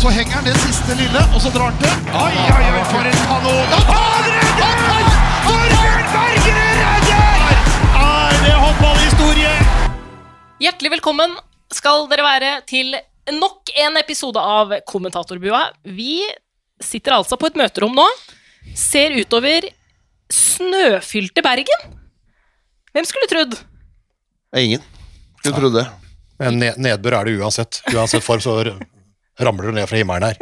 Så henger han det siste lille, og så drar han til. Oi, oi, oi, for en kanon! Han redder! Torbjørn Bergerud redder! Er det håndballhistorie? Hjertelig velkommen skal dere være til nok en episode av Kommentatorbua. Vi sitter altså på et møterom nå, ser utover snøfylte Bergen. Hvem skulle trodd? Ingen. Skulle trodd det. Men nedbør er det uansett. Uansett form så ramler det ned fra himmelen her.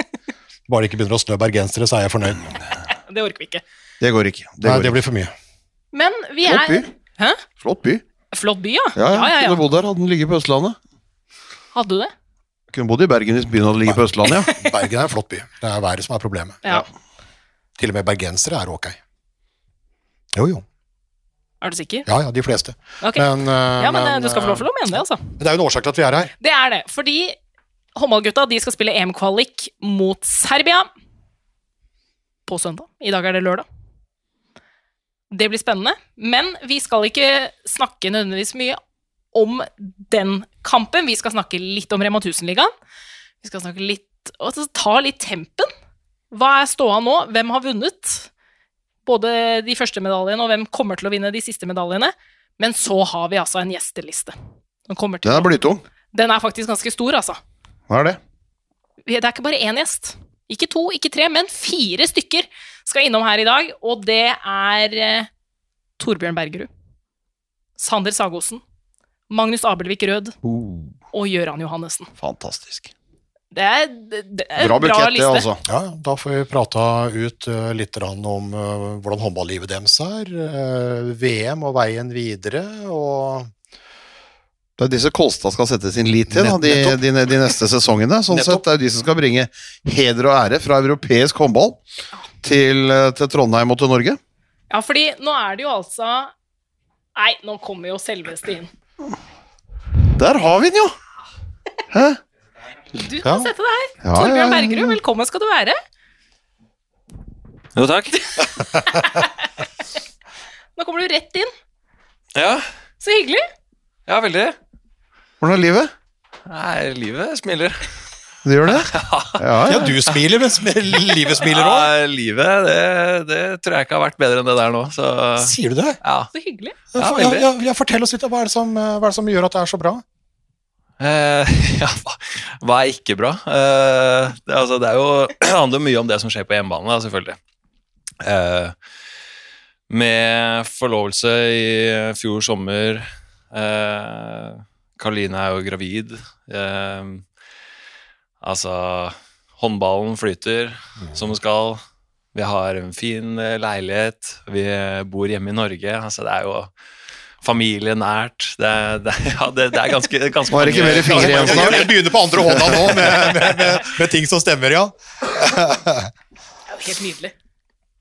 Bare det ikke begynner å snø bergensere, så er jeg fornøyd. Det orker vi ikke. Det går ikke. Det Nei, går det blir for mye. Men vi Flott by. er Hæ? Flott by. Flott by, ja. Ja, ja. ja, ja, Kunne bodd der, hadde den ligget på Østlandet. Hadde du det? Kunne bodd i Bergen hvis byen hadde ligget på Østlandet, ja. Bergen er en flott by. Det er været som er problemet. Ja. Til og med bergensere er ok. Jo, jo. Er du sikker? Ja, ja, de fleste. Ok. Men, uh, ja, men, men, du skal få lov til å mene det, altså. det er jo en årsak til at vi er her. Det er det, fordi håndballgutta de skal spille EM-kvalik mot Serbia på søndag. I dag er det lørdag. Det blir spennende, men vi skal ikke snakke nødvendigvis mye om den kampen. Vi skal snakke litt om Rema 1000-ligaen. Vi skal snakke litt, og ta litt tempen. Hva er ståa nå? Hvem har vunnet? Både de første medaljene, og hvem kommer til å vinne de siste medaljene. Men så har vi altså en gjesteliste. Den, til Den er blytung. den er faktisk ganske stor, altså. Hva er det? Det er ikke bare én gjest. Ikke to, ikke tre, men fire stykker skal innom her i dag, og det er eh, Torbjørn Bergerud, Sander Sagosen, Magnus Abelvik Rød Uh, og Gøran Johannessen. fantastisk. Det er, det det er Bra en bra liste. det, altså. Ja, ja, da får vi prata ut uh, litt om uh, hvordan håndballivet deres er, Uh, VM og veien videre, og Det er disse Kolstad skal sette sin lit til de, de, de neste sesongene. Sånn Nettopp. sett det er de som skal bringe heder og ære fra europeisk håndball til, eh, til Trondheim og til Norge. Ja, fordi nå er det jo altså Nei, nå kommer jo selveste inn. Der har vi den, jo! Hæ? Du kan Ja. sette deg her. Ja, Torbjørn ja, ja. Bergerud, velkommen skal du være. Jo, takk. Nå kommer du rett inn. Ja, Så hyggelig. ja veldig. Hvordan er livet? Nei, livet smiler. Det gjør det? Ja, Ja, ja. du smiler, men livet smiler òg. Ja, livet, det, det tror jeg ikke har vært bedre enn det der nå, så Sier du det? ja. Så hyggelig. Ja, Ja, ja, ja, fortell oss litt, hva er, det som, hva er det som gjør at det er så bra? Eh, ja, hva, hva er ikke bra? Eh, det, altså, det er jo det handler mye om det som skjer på hjemmebane, da, selvfølgelig. Eh, med forlovelse i fjor sommer eh, Karoline er jo gravid. Eh, altså Håndballen flyter som den skal. Vi har en fin eh, leilighet. Vi bor hjemme i Norge. Altså, det er jo familie nært. Det, er- det, er- ja, det, det er ganske, ganske Var det ikke mer fingre igjen snart? jeg, jeg begynner på andre hånda nå med, med, med, med ting som stemmer, ja. Det er jo helt nydelig.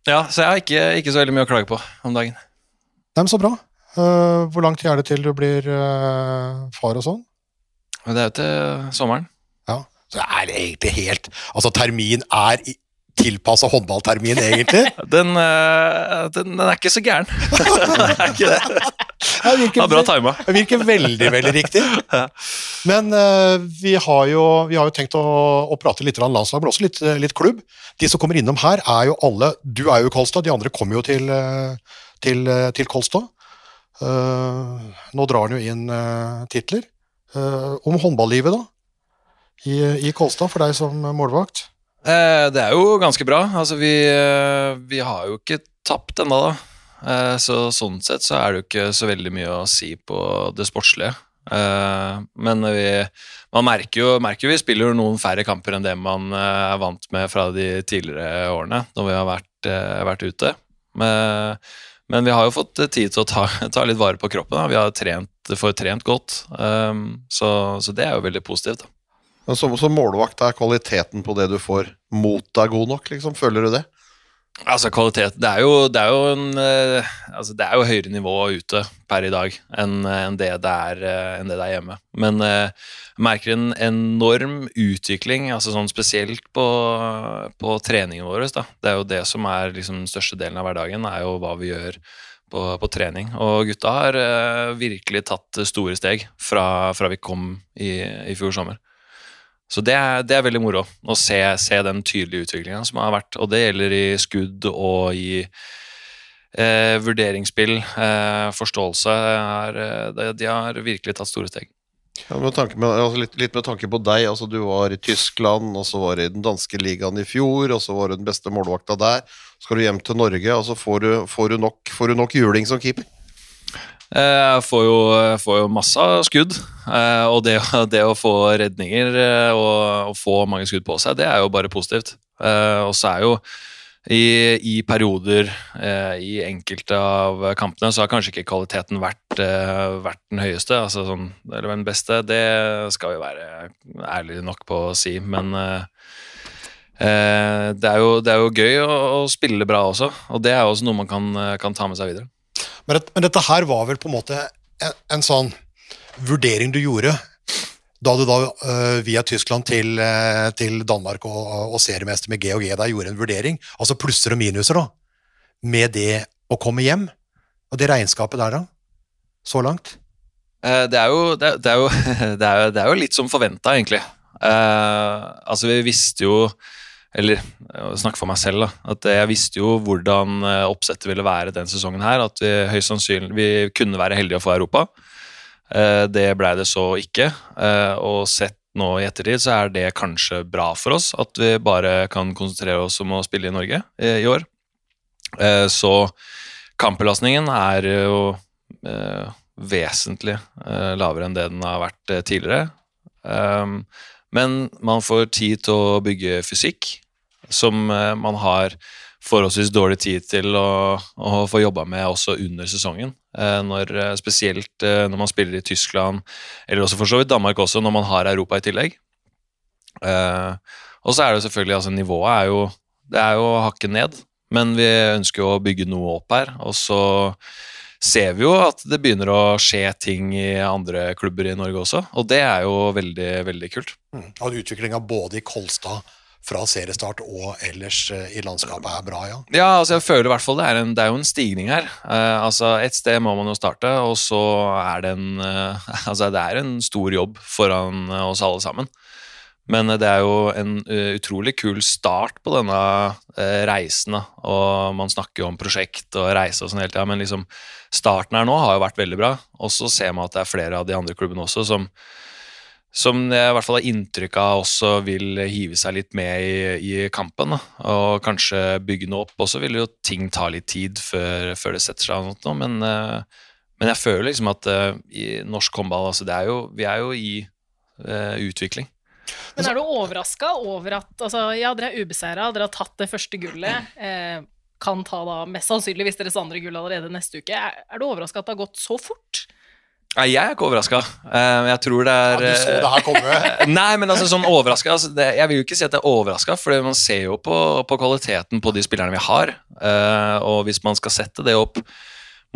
Ja, så jeg har ikke, ikke så veldig mye å klage på om dagen. Nei, men Så bra. Eh, hvor lang tid er det til du blir eh, far og sånn? Det er jo til sommeren. Ja. Så er det egentlig helt Altså, termin er tilpassa håndballtermin, egentlig. Den, eh, den, den er ikke så gæren. den er ikke det. Det virker, er bra tima. det virker veldig, veldig riktig. Men uh, vi, har jo, vi har jo tenkt å, å prate litt landslag, men også litt, eh, litt klubb. De som kommer innom her, er jo alle Du er jo i Kolstad, de andre kommer jo til, eh, til, eh, til Kolstad. Eh, nå drar han jo inn uh, titler. Eh, om håndballivet, da? I, I Kolstad, for deg som målvakt? Eh, det er jo ganske bra. Altså, vi, eh, vi har jo ikke tapt ennå, da. Eh, så sånn sett så er det jo ikke så veldig mye å si på det sportslige. Eh, men vi, man merker jo, merker vi spiller noen færre kamper enn det man eh, er vant med fra de tidligere årene, når vi har vært, eh, vært ute. Men, men vi har jo fått tid til å ta, ta litt vare på kroppen. Da. Vi har trent, får trent godt, um, så, så det er jo veldig positivt. Da. Men som, som målvakt er kvaliteten på det du får mot deg god nok, liksom? Føler du det? Altså kvalitet Det er jo, det er jo en eh, Altså det er jo høyere nivå ute per i dag enn enn det, det er, eh, enn det det er hjemme. Men eh, jeg merker en enorm utvikling, altså sånn spesielt på, på treningen vår. Da. Det er jo det som er liksom største delen av hverdagen, er jo hva vi gjør på, på trening. Og gutta har eh, virkelig tatt store steg fra, fra vi kom i, i fjor sommer. Så det er, det er veldig moro å se, se den tydelige utviklinga som har vært. Og det gjelder i skudd og i eh, vurderingsspill. Eh, forståelse. Er, eh, de, de har virkelig tatt store steg. Ja, med tanke med, altså litt, litt med tanke på deg. altså Du var i Tyskland, og så var du i den danske ligaen i fjor, og så var du den beste målvakta der. Skal du hjem til Norge, og så får du, får du, nok, får du nok juling som keeper. Eh, Jeg får jo, får jo masse skudd, eh, og det, det å få redninger eh, og, og få mange skudd på seg, det er jo bare positivt. Og så er jo i, i perioder i enkelte av kampene så har kanskje ikke kvaliteten vært, vært den høyeste, altså sånn, eller den beste. Det skal vi være ærlige nok på å si, men det, er jo, det er jo gøy å, å spille bra også, og det er også noe man kan, kan ta med seg videre. Men, men dette her var vel på en måte en, en sånn vurdering du gjorde da du da uh, via Tyskland til, uh, til Danmark og, og seriemester med G og G der gjorde en vurdering, altså plusser og minuser da, med det å komme hjem, og det regnskapet der da, så langt? Eh, Det er jo, det, det er jo, det er, jo- det er jo litt som forventa, egentlig. Eh, altså, vi visste jo Eller snakke for meg selv, da. At jeg visste jo hvordan eh, oppsettet ville være den sesongen her. At vi høyst sannsynlig vi kunne være heldige å få Europa. Eh, det blei det så ikke. Eh, og sett nå i ettertid så er det kanskje bra for oss at vi bare kan konsentrere oss om å spille i Norge eh, i år. Eh, så kampbelastningen er jo eh, vesentlig eh, lavere enn det den har vært eh, tidligere. Men man får tid til å bygge fysikk, som eh, man har forholdsvis dårlig tid til å, å få jobba med også under sesongen. Eh, når, eh, spesielt når man spiller i Tyskland, eller også for så vidt Danmark også, når man har Europa i tillegg. Og så er det selvfølgelig, altså nivået er jo Det er jo hakket ned, men vi ønsker jo å bygge noe opp her. Og så ser vi jo at det begynner å skje ting i andre klubber i Norge også, og det er jo veldig, veldig kult. Mm. At utviklinga både i Kolstad fra seriestart og ellers eh, i landskapet er bra, ja. Ja, altså jeg føler i hvert fall det er, en, det er jo en stigning her. Uh, altså Et sted må man jo starte, og så er det en uh, Altså det er en stor jobb foran oss alle sammen. Men det er jo en utrolig kul start på denne reisen. da. Og man snakker jo om prosjekt og reise og sånn hele tida, men liksom starten her nå har jo vært veldig bra. Og så ser man at det er flere av de andre klubbene også som som jeg i hvert fall har inntrykk av også vil hive seg litt med i, i kampen. Da. Og kanskje bygge noe opp. Og så vil jo ting ta litt tid før, før det setter seg. og men, eh, men jeg føler liksom at eh, i norsk håndball altså er jo, Vi er jo i uh, utvikling. Men er du overraska over at altså, Ja, dere er ubeseira, dere har tatt det første gullet. Eh, kan ta da mest sannsynligvis deres andre gull allerede neste uke. Er, er du overraska at det har gått så fort? Nei, jeg er ikke overraska. jeg tror det ja er du så det her komme. Nei, men altså sånn overraska altså, Jeg vil jo ikke si at jeg er overraska, for man ser jo på, på kvaliteten på de spillerne vi har. Eh, og hvis man skal sette det opp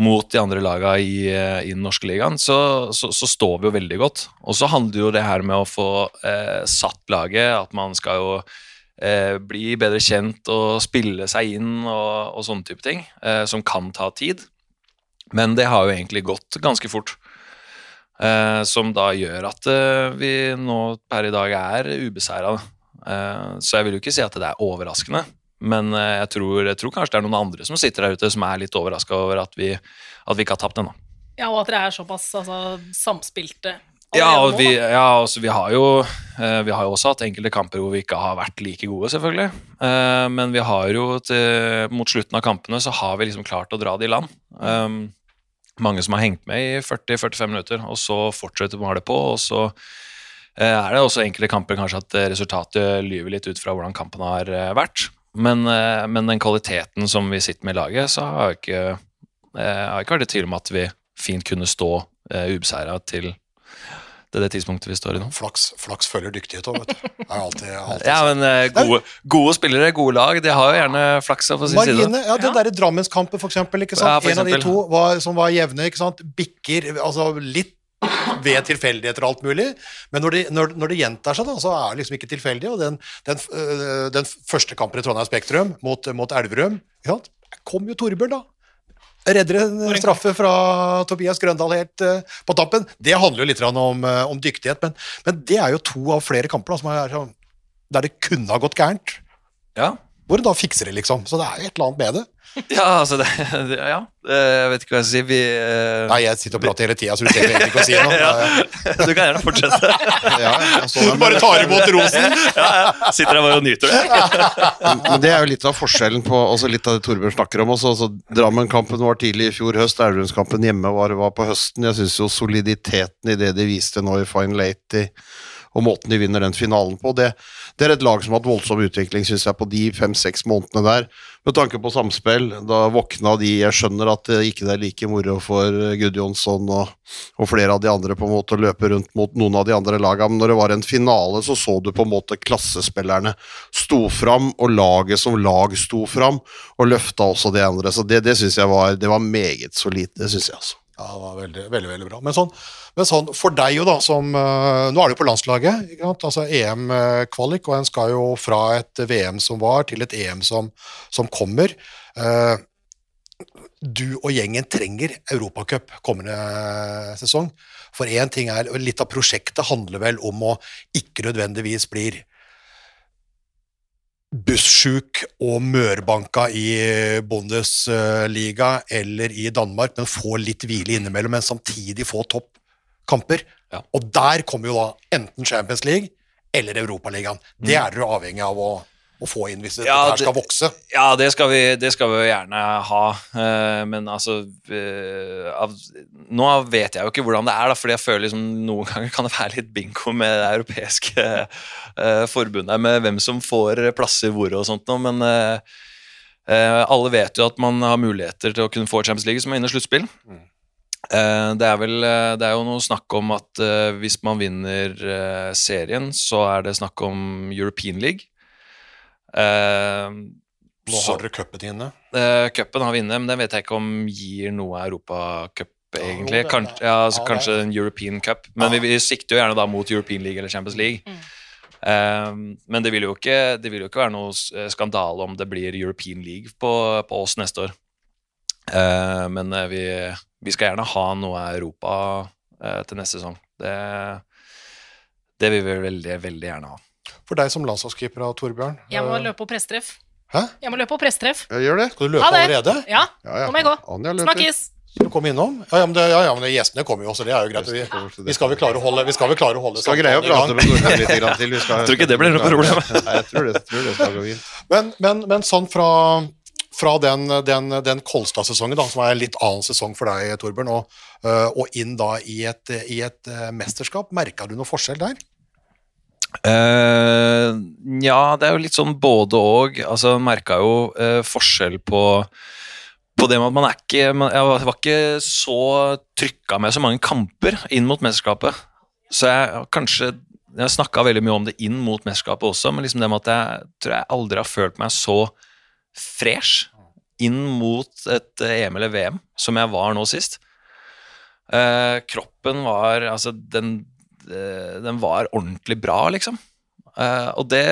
mot de andre laga i, eh, i den norske ligaen, så, så, så står vi jo veldig godt. Og så handler jo det her med å få eh, satt laget, at man skal jo eh, bli bedre kjent og spille seg inn og, og sånne type ting, eh, som kan ta tid. Men det har jo egentlig gått ganske fort. Eh, som da gjør at eh, vi nå per i dag er ubeseira. Eh, så jeg vil jo ikke si at det er overraskende, men eh, jeg, tror, jeg tror kanskje det er noen andre som sitter der ute som er litt overraska over at vi, at vi ikke har tapt ennå. Ja, og at dere er såpass altså, samspilte Ja, og vi, ja, altså, vi, har jo, eh, vi har jo også hatt enkelte kamper hvor vi ikke har vært like gode, selvfølgelig. Eh, men vi har jo til, mot slutten av kampene så har vi liksom klart å dra det i land. Um, mange som har hengt med i 40-45 minutter, og så fortsetter man det på. Og så eh, er det også enkelte kamper kanskje at eh, resultatet lyver litt ut fra hvordan kampen har eh, vært. Men, eh, men den kvaliteten som vi sitter med i laget, så har jeg ikke, eh, har ikke vært i tvil om at vi fint kunne stå eh, ubeseira til det, det tidspunktet vi står i nå. Flaks, flaks følger dyktighet òg, vet du. Er alltid, alltid Ja, men eh, gode, gode spillere, gode lag, de har jo gjerne flaksa på sin side. Marine, ja, den Ja. derre Drammenskampen, for eksempel. Ikke sant? Ja, en av de to var, som var jevne, ikke sant? bikker altså litt ved tilfeldigheter og alt mulig. Men når det, når, når det gjentar seg, da, så er det liksom ikke tilfeldig. Og den, den, øh, den første kampen i Trondheim Spektrum mot, mot Elverum sant? kom jo Torbjørn, da. Redder en straffe fra Tobias Grøndal helt uh, på tampen. Det handler jo litt om, eh, om dyktighet, men, men det er jo to av flere kamper da, som er, sånn- der det kunne ha gått gærent. Ja. Hvor det da fikser det, liksom. Så det er jo et eller annet med det. ja, altså det, det Ja, eh, jeg vet ikke hva jeg skal si. Vi uh... Nei, jeg sitter og prater hele tida, så du trenger egentlig ikke å si noe. Ja. Du kan gjerne fortsette. Ja, altså, bare tar imot rosen. Ja, ja. Sitter her bare og nyter det. Men det er jo litt av forskjellen på også litt av det Torbjørn snakker om også. Altså, Drammen-kampen var tidlig i fjor høst, Elverumskampen hjemme var, var på høsten. Jeg syns jo soliditeten i det de viste nå i Fine Lady, og måten de vinner den finalen på, det, det er et lag som har hatt voldsom utvikling, synes jeg, på de fem-seks månedene der. Med tanke på samspill, da våkna de Jeg skjønner at det ikke er like moro for Gudjonsson og, og flere av de andre på en måte å løpe rundt mot noen av de andre lagene, men når det var en finale, så så du på en måte klassespillerne sto fram, og laget som lag sto fram, og løfta også de andre. Så det, det syns jeg var, det var meget solid. Det syns jeg, altså. Ja, det var veldig, veldig, veldig bra. Men sånn, men sånn for deg jo, da, som eh, Nå er du på landslaget, ikke sant? altså EM-kvalik, og en skal jo fra et VM som var, til et EM som, som kommer. Eh, du og gjengen trenger Europacup kommende sesong. For én ting er Litt av prosjektet handler vel om å ikke nødvendigvis blir bussjuk og mørbanka i Bundesliga eller i Danmark, men få litt hvile innimellom, men samtidig få toppkamper. Ja. Og der kommer jo da enten Champions League eller Europaligaen. Det er dere avhengig av å, å få inn hvis dette Ja, her skal vokse. Ja, det skal vi, det skal vi gjerne ha, eh, men altså eh, av, Nå vet jeg jo ikke hvordan det er, da, fordi jeg føler liksom noen ganger kan det være litt bingo med det europeiske eh, forbundet, med hvem som får plasser hvor og sånt noe, men alle vet jo at man har muligheter til å kunne få Champions League som er inne i sluttspill. Mm. det er vel Det er jo noe snakk om at hvis man vinner serien, så er det snakk om European League. Eh, Nå så- har dere cupen inne. Uh, Cupen har vi inne, men den vet jeg ikke om gir noe Europacup, egentlig. Kanskje, ja, altså, ja, kanskje en European Cup, men vi, vi sikter jo gjerne da mot European League eller Champions League. Mm. Eh, men det vil, jo ikke, det vil jo ikke være noe eh, skandale om det blir European League på, på oss neste år. Uh, men eh, vi, vi skal gjerne ha noe Europa uh, til neste sesong. Det, det vil vi veldig, veldig gjerne ha. For deg som landslagskeeper av Torbjørn. Jeg må eh, løpe på presstreff. Hæ? Jeg må løpe på presstreff. Gjør det. Skal du løpe allerede? Ja, Ja, ja. nå må jeg gå. Anja løper. Snakkes! Skal du komme innom? Ja, ja, men, det, ja, ja, men gjestene kommer jo også, det er jo greit. Vi, vi skal vel klare å holde Vi skal vel klare å holde Skal greie å prate med Torbjørn litt grann til. Vi skal, Jeg tror ikke det blir noe problem. Nei, jeg tror det, tror det skal gå fint. Men, men, men sånn fra, fra den, den, den Kolstad-sesongen, da, som er en litt annen sesong for deg, Torbjørn, og, øh, og inn da i et, i et øh, mesterskap, merka du noe forskjell der? Eh, ja, det er jo litt sånn både og. Altså, merka jo uh, forskjell på på det med at man er ikke man, Jeg var ikke så trykka med så mange kamper inn mot mesterskapet. Så jeg kanskje Jeg snakka veldig mye om det inn mot mesterskapet også, men liksom det med at jeg tror jeg aldri har følt meg så fresh inn mot et eh, EM eller VM som jeg var nå sist. Uh, kroppen var Altså, den, den var ordentlig bra, liksom. Eh, og det,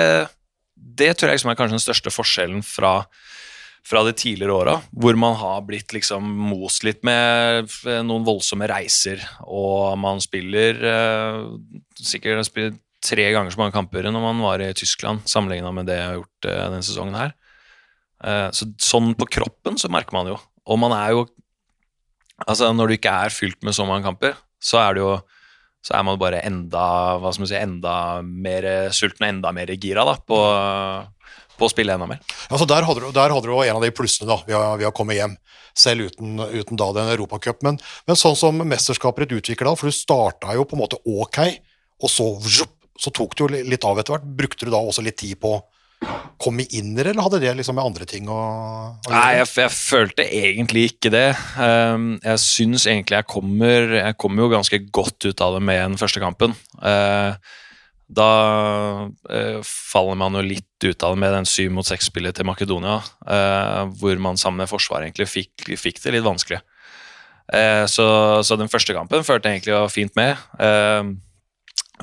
det tror jeg liksom er kanskje den største forskjellen fra, fra de tidligere åra, hvor man har blitt liksom most litt med noen voldsomme reiser, og man spiller eh, sikkert spiller tre ganger så mange kamper når man var i Tyskland, sammenligna med det jeg har gjort eh, denne sesongen her. Eh, så sånn på kroppen så merker man jo. Og man er jo Altså, når du ikke er fylt med så mange kamper, så er det jo så er man bare enda hva skal man si, enda mer sulten og enda mer gira da, på, på å spille enda mer. Altså der hadde, du, der hadde du en av de plussene da, ved å, ved å komme hjem, selv uten, uten da den Europacup. Men, men sånn som mesterskapet ditt utvikla, for du starta jo på en måte ok, og så, så tok det jo litt av etter hvert. Brukte du da også litt tid på inn i inner, eller hadde det liksom med andre ting å, å Nei, jeg, jeg følte egentlig ikke det. Um, jeg syns egentlig jeg kommer Jeg kommer jo ganske godt ut av det med den første kampen. Uh, da uh, faller man jo litt ut av det med den syv mot seks-spillet til Makedonia, uh, hvor man sammen med forsvaret egentlig fikk, fikk det litt vanskelig. Så, så den første kampen følte jeg egentlig var fint med.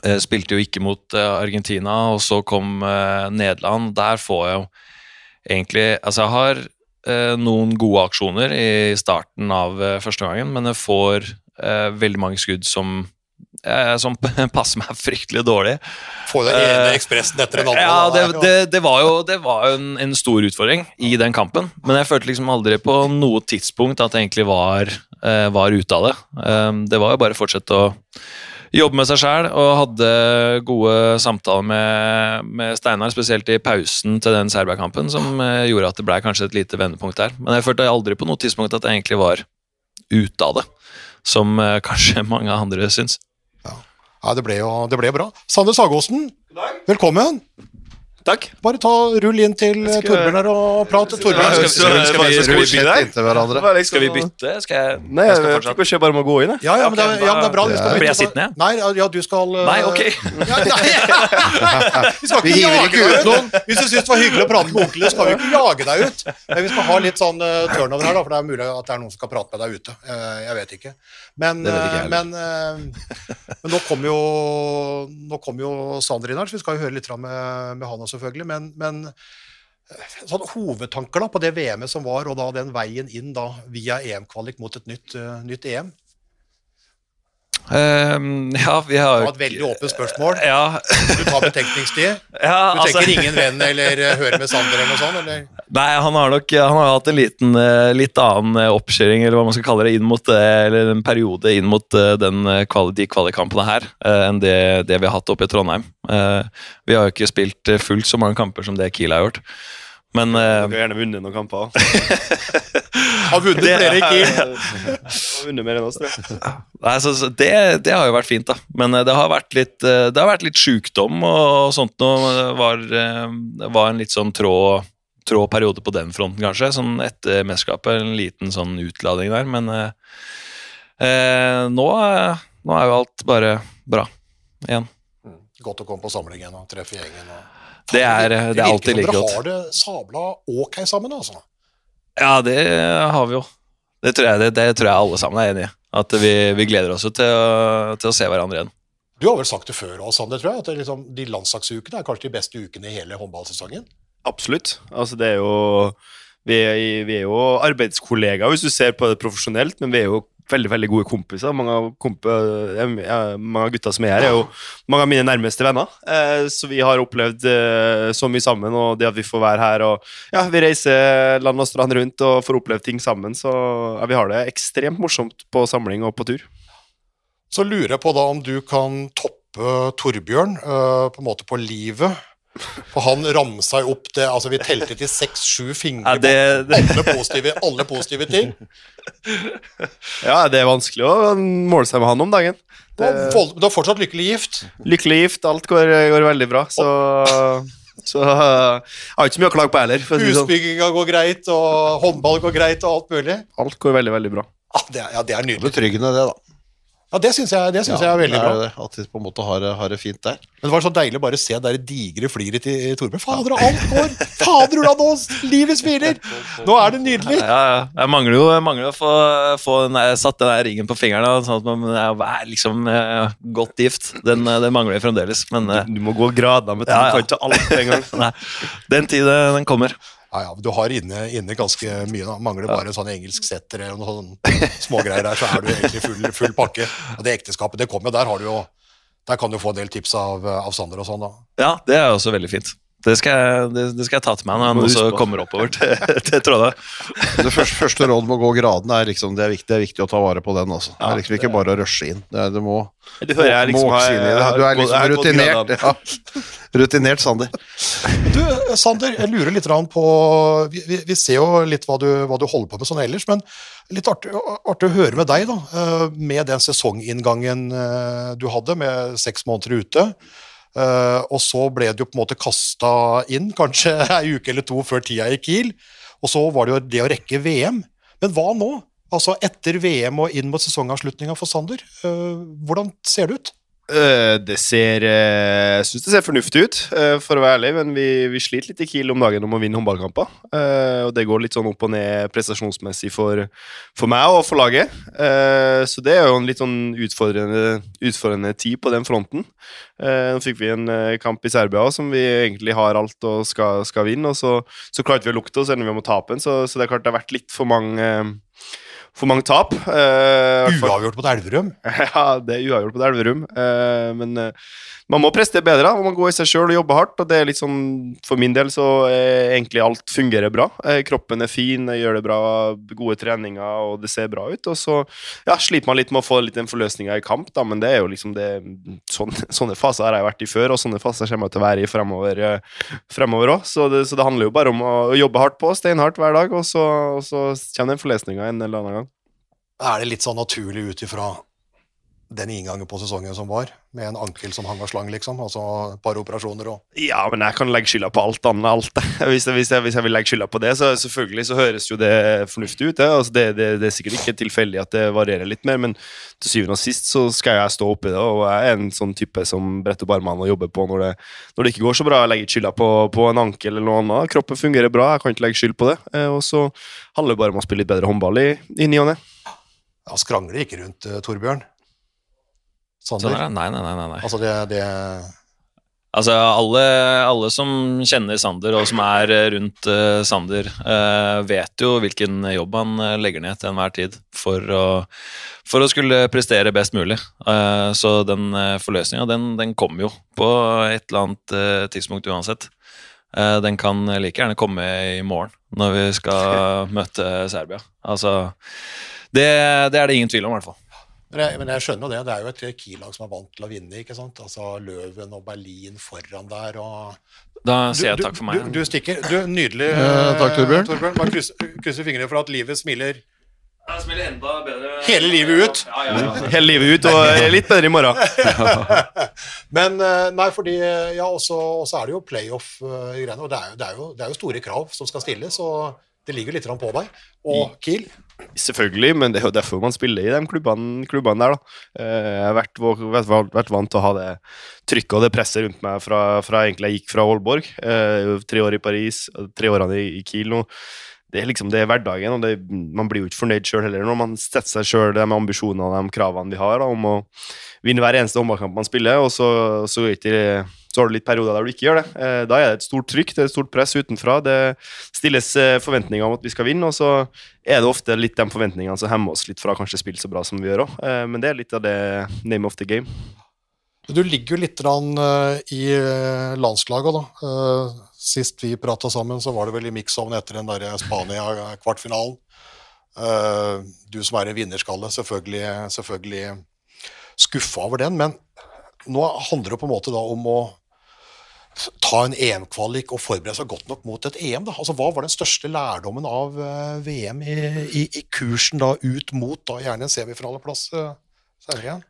Eh, Spilte jo ikke mot eh, Argentina, og så kom eh, Nederland. Der får jeg jo egentlig Altså, jeg har noen gode aksjoner i starten av første gangen, men jeg får veldig mange skudd som, som passer meg fryktelig dårlig. Få den ene ekspressen etter den andre. Ja, det, det, det var jo, det var en, en stor utfordring i den kampen, men jeg følte liksom aldri på noe tidspunkt at jeg egentlig var, var ute av det. Det var jo bare å fortsette å jobbe med seg sjæl, og hadde gode samtaler med, med Steinar, spesielt i pausen til den Serbia-kampen, som eh, gjorde at det ble kanskje et lite vendepunkt der. Men jeg følte aldri på noe tidspunkt at jeg egentlig var ute av det, som eh, kanskje mange andre syns. Ja, det ble jo det ble bra. Sander Sagåsen, velkommen. Takk. Bare ta rull inn til eh, Skal- Torbjørn her og prat. Torbjørn skal- skal- skal vi- Skal vi er liksom- Skal vi bytte? Skal jeg, Nei, jeg jeg skal fikk fortsatt beskjed bare om å gå inn. jeg. Ja, ja, men det, er- ja, men det er bra. Ja. Blir jeg bytte- sittende? Nei, ja, du skal eh, Nei, ok. Ja, nei. Vi skal ikke jage deg ut ut. noen. Hvis du syns det var hyggelig å prate med onkelen, skal vi ikke jage deg ut. Men vi skal ha litt sånn eh, turnover her, da, for det er mulig at det er noen som skal prate med deg ute. Eh, jeg vet ikke. Men, eh, men, eh, men nå kommer jo, nå kommer jo Sander inn her, så vi skal jo høre litt med, med han selvfølgelig. Men, men eh, sånn hovedtanker da på det VM-et som var, og da den veien inn da via EM-kvalik mot et nytt, nytt EM. Ehm, ja, vi Det var et veldig åpent spørsmål. ja, Du tar betenkningstid. ja, Du altså, tenker ingen venn eller hører høre med Sander eller noe sånt? Eller? Nei, han har nok han har hatt en liten, eh, litt annen eh, oppkjøring, eller hva man skal kalle det, inn mot det, eller en periode inn mot eh, den, eh, de kvalikkampene her, eh, enn det, det vi har hatt oppe i Trondheim. Eh, Vi har jo ikke spilt eh, fullt så mange kamper som det Kiel har gjort. Men Du eh, har gjerne vunnet noen kamper. Har vunnet flere i Kiel. Har vunnet mer enn oss, tror jeg. Nei, så, så det, det har jo vært fint, da. Men eh, det har vært litt, eh, det har vært litt sjukdom og sånt noe. Det var, var en litt sånn trå, trå periode på den fronten, kanskje. Sånn etter mesterskapet, en liten sånn utlading der. Men eh, nå, nå er jo alt bare bra igjen. Godt å komme på samlingen og treffe gjengen. Og... Det er, eh, det er alltid like godt. dere har det sabla ok sammen, altså. Ja, det har vi jo. Det tror jeg, det, det tror jeg alle sammen er enig i. At vi, vi gleder oss jo til til å se hverandre igjen. Du har vel sagt det før, også, Sander, tror jeg, at liksom, de landslagsukene er kanskje de beste ukene i hele håndballsesongen? Absolutt. Altså, det er jo vi er, vi er jo arbeidskollegaer hvis du ser på det profesjonelt, men vi er jo veldig veldig gode kompiser. Mange av, komp ja, mange av gutta som er her, er jo mange av mine nærmeste venner. Eh, så vi har opplevd eh, så mye sammen, og det at vi får være her og ja, vi reiser land og strand rundt og får opplevd ting sammen, så ja, vi har det ekstremt morsomt på samling og på tur. Så lurer jeg på da om du kan toppe Torbjørn på en måte på livet. For han ramsa jo opp det Altså, vi telte til seks-sju fingre Ja, det- det. alle positive, alle positive ting. Ja, det er vanskelig å måle seg med han om dagen. Du er, du er fortsatt lykkelig gift. Lykkelig gift, alt går, går veldig bra, så Så jeg har ikke så mye å klage på heller. Sånn. Husbygginga går greit, og håndball går greit, og alt mulig. Alt går veldig, veldig bra. Ja, det er, ja, det er nydelig. Betryggende, det, da. Ja, Det syns jeg, det synes jeg er veldig det bra. det, At de på en måte har, har det fint der. Men det var så deilig bare å se det digre fliret til Torbjørn. Fader, alt går! Fader, Ulla, oss, livet smiler! Nå er det nydelig! Ja, ja. Jeg mangler jo jeg mangler å få, få den der, satt den der ringen på fingeren, sånn at man er liksom eh, godt gift. Den, eh, den mangler jeg fremdeles, men eh, Du må gå gradene med tanke Ja, ja. Du ikke alt en gang. nei, den tid den kommer. Ja, ja, Du har inne, inne ganske mye. da Mangler bare en sånn engelsk setter eller noen smågreier der, så er du egentlig full, full pakke. Og det ekteskapet, det kommer jo. Der har du jo Der kan du få en del tips av, av Sander og sånn, da. Ja, det er også veldig fint. Det skal jeg, det, det skal jeg ta til meg når han også kommer oppover til, til Trondheim. Det første, første råd med å gå gradene er liksom, det er, viktig, det er viktig å ta vare på den. Altså. det er liksom ikke bare å rushe inn. Det er, du må, Du hører jeg må liksom vokse har- inn i det. Du er liksom rutinert. Ja. Rutinert, Sander. Du, Sander, jeg lurer litt på vi, vi, vi ser jo litt hva du, hva du holder på med sånn ellers, men litt artig, artig å høre med deg, da. eh, Med den sesonginngangen eh, du hadde, med seks måneder ute. Eh, Og så ble det jo på en måte kasta inn, kanskje ei uke eller to før tida i Kiel. Og så var det jo det å rekke VM. Men hva nå? Altså etter VM og inn mot sesongavslutninga for Sander. eh, Hvordan ser det ut? Eh, det ser eh, Jeg syns det ser fornuftig ut, eh, for å være ærlig, men vi, vi sliter litt i Kiel om dagen om å vinne håndballkamper. Eh, og det går litt sånn opp og ned prestasjonsmessig for, for meg og for laget. Eh, så det er jo en litt sånn utfordrende, utfordrende tid på den fronten. Eh, nå fikk vi en eh, kamp i Serbia som vi egentlig har alt og skal, skal vinne, og så, så klarte vi å lukte, oss, ender vi om å tape den, så, så det er klart det har vært litt for mange eh, for mange tap. Uh, Uavgjort mot Elverum. ja, det er uavgjort på Elverum. Uh, men uh, man må prestere bedre. Man må gå i seg sjøl og jobbe hardt. Og det er litt sånn, For min del så er egentlig alt fungerer bra. Kroppen er fin, jeg gjør det bra, gode treninger, og det ser bra ut. Og så ja, sliter man litt med å få litt den forløsninga i kamp, da, men det er jo liksom det sånne, Sånne faser har jeg vært i før, og sånne faser kommer jeg til å være i fremover òg. Så, det- så det handler jo bare om å jobbe hardt på, steinhardt hver dag, og så, og så kommer den forløsninga en eller annen gang. Er det litt sånn naturlig ut ifra den inngangen på sesongen som var, med en ankel som hang av slang, liksom? Altså et par operasjoner og Ja, men jeg kan legge skylda på alt annet. alt. Hvis jeg, hvis jeg, hvis jeg vil legge skylda på det, så selvfølgelig så høres jo det fornuftig ut. Det. Altså det, det, det er sikkert ikke tilfeldig at det varierer litt mer, men til syvende og sist så skal jeg stå oppi det. Og jeg er en sånn type som bretter opp armene og jobber på når det, når det ikke går så bra. Jeg legger ikke skylda på, på en ankel eller noe annet. Kroppen fungerer bra, jeg kan ikke legge skyld på det. Eh, Og så handler det bare om å spille litt bedre håndball i, i ny og ne. Ja, Skrangler ikke rundt uh, Torbjørn? Sander? Sånn. Nei, nei, nei. nei. Altså det, det Altså, alle, alle som kjenner Sander, og som er eh, rundt uh, Sander, uh, vet jo hvilken jobb han legger ned til enhver tid for å, for å skulle prestere best mulig. Uh, så den uh, forløsninga, den, den kommer jo på et eller annet tidspunkt uansett. Den kan like gjerne komme i morgen, når vi skal møte Serbia. Altså, det, det er det ingen tvil om, i hvert fall. Men jeg, men jeg skjønner jo det. Det er jo et Kiel-lag som er vant til å vinne. ikke sant? Altså Løven og Berlin foran der. og... Da sier jeg Du- takk for meg. Du, du stikker. Du, Nydelig. Eh, takk, Torbjørn. Torbjørn. Bare kryss, krysser fingrene for at livet smiler. Jeg smiler enda bedre. Hele livet ut. Ja, ja, ja. Hele livet ut, og litt bedre i morgen. Men eh, nei, fordi Ja, og så er det jo playoff-greiene. Og det er, jo, det, er jo, det er jo store krav som skal stilles, og det ligger litt på deg. Og Kiel Selvfølgelig, men det er jo derfor man spiller i de klubbene, klubbene der. da. Eh, Jeg har vært, vært, vært vant til å ha det trykket og det presset rundt meg fra, fra egentlig jeg gikk fra Aalborg. Eh, tre år i Paris, tre årene i, Kiel nå. Det er liksom det er hverdagen, og det, man blir jo ikke fornøyd sjøl heller når man setter seg sjøl de ambisjonene og de kravene vi har da, om å vinne hver eneste håndballkamp man spiller, og så, så, er ikke, så har du litt perioder der du ikke gjør det. Eh, Da er det et stort trykk, det er et stort press utenfra. Det stilles eh, forventninger om at vi skal vinne, og så er det ofte litt de forventningene som hemmer oss litt fra kanskje spille så bra som vi gjør òg. Men det er litt av det name of the game. Du ligger jo litt eh, i eh, landslaget, da. Eh, Sist vi prata sammen, så var det vel i mix-ovnen etter den der Spania-kvartfinalen. Eh, Du som er en vinnerskalle, selvfølgelig, selvfølgelig skuffa over den, men nå handler det på en måte da om å ta en EM-kvalik og forberede seg godt nok mot et EM. Da. Altså, hva var den største lærdommen av eh, VM i, i, i kursen da ut mot da gjerne en semifinaleplass uh, senere igjen?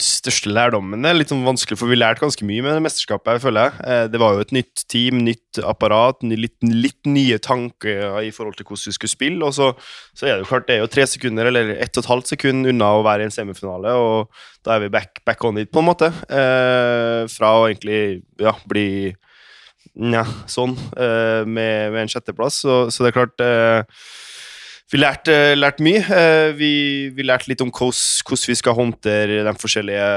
Største lærdommen er litt sånn vanskelig, for vi lærte ganske mye med det mesterskapet. jeg føler. Eh, Det var jo et nytt team, nytt apparat, litt, litt nye tanker i forhold til hvordan vi skulle spille. Og så, så er det jo klart, det er jo tre sekunder eller ett og et halvt sekund unna å være i en semifinale, og da er vi back, back on it, på en måte. Eh, fra å egentlig ja, bli Nja, sånn, eh, med, med en sjetteplass. Så, så det er klart eh, vi lærte, lærte mye. Eh, Vi, vi lærte litt om hvordan vi skal håndtere de forskjellige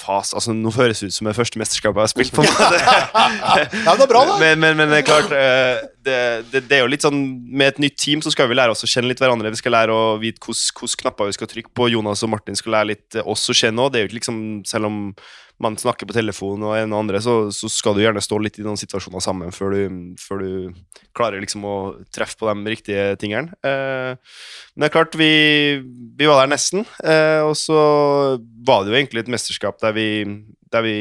faser. Altså, nå høres det ut som det første mesterskapet jeg har spilt. på en måte. Ja, det er bra, da. Men, men, men det er klart, eh, det, det, det er jo litt sånn Med et nytt team så skal vi lære oss å kjenne litt hverandre. Vi skal lære å vite hvilke knapper vi skal trykke på. Jonas og Martin skal lære litt oss å kjenne òg. Liksom, selv om man snakker på telefon og en og andre, så, så skal du gjerne stå litt i noen situasjoner sammen før du, før du klarer liksom å treffe på de riktige tingene. Eh, men det er klart, vi, vi var der nesten. Eh, og så var det jo egentlig et mesterskap der vi, der vi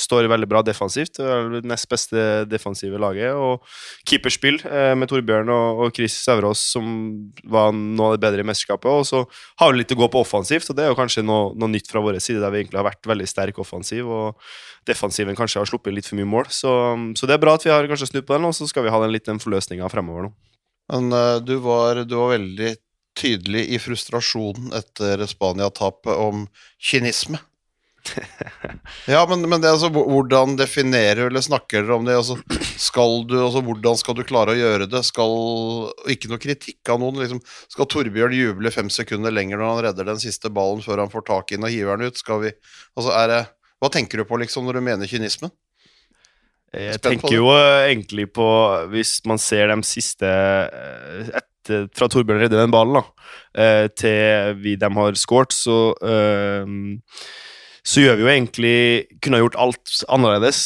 står veldig bra defensivt. Det nest beste defensive laget. Og keeperspill eh, med Torbjørn og, og Chris Sæverås, som var noe av det bedre i mesterskapet. Og så har vi litt å gå på offensivt, og det er jo kanskje noe, noe nytt fra vår side, der vi egentlig har vært veldig sterk offensiv. og defensiven kanskje har sluppet litt for mye mål. Så, så det er bra at vi har kanskje snudd på den, og så skal vi ha den litt den forløsninga fremover nå. Men eh, du, var, du var veldig tydelig i frustrasjonen etter Spania-tapet om kynisme. Ja, men, men det altså, hvordan definerer eller snakker dere om det? Altså, skal du, altså, hvordan skal du klare å gjøre det? Skal, ikke noe kritikk av noen. Liksom, skal Torbjørn juble fem sekunder lenger når han redder den siste ballen før han får tak i den og hiver den ut? Skal vi, altså, det, hva tenker du på liksom, når du mener kynismen? Jeg tenker jo eh, egentlig på Hvis man ser de siste eh, etter, Fra Torbjørn redder den ballen, da, eh, til vi dem har scoret, så eh, Så gjør vi jo egentlig Kunne gjort alt annerledes,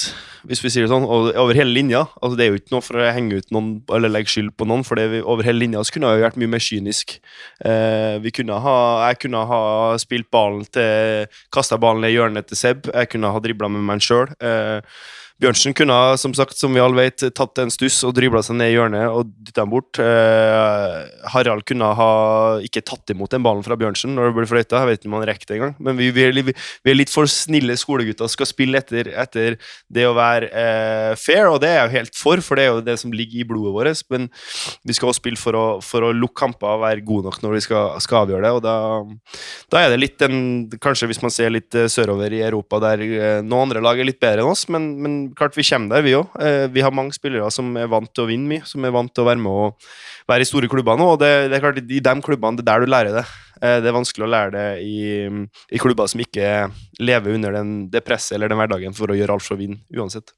hvis vi sier det sånn, over hele linja. Altså, det er jo ikke noe for å henge ut noen eller legge skyld på noen, for vi, over hele linja så kunne jeg jo vært mye mer kynisk. Eh, vi kunne ha, jeg kunne ha spilt ballen til Kasta ballen i hjørnet til Seb. Jeg kunne ha dribla med meg sjøl. Eh, Bjørnsen kunne ha, som sagt, som vi alle vet, tatt en stuss og dribla seg ned i hjørnet og dytta den bort. Eh, Harald kunne ha ikke tatt imot den ballen fra Bjørnsen når det ble fløyta. Jeg vet ikke om han rekker det engang. Men vi, vi, er, litt, vi er litt for snille skolegutter skal spille etter, etter det å være eh, fair, og det er jeg jo helt for, for det er jo det som ligger i blodet vårt. Men vi skal også spille for å, for å lukke kamper og være gode nok når vi skal, skal avgjøre det. og da, da er det litt den Kanskje hvis man ser litt eh, sørover i Europa, der eh, noen andre lag er litt bedre enn oss, men, men klart vi kommer der, vi òg. vi har mange spillere som er vant til å vinne mye, som er vant til å være med og være i store klubber nå, og det, det er klart i de klubbene det er der du lærer det. Eh, det er vanskelig å lære det i, i klubber som ikke lever under den, det presset eller den hverdagen for å gjøre alt for å vinne, uansett.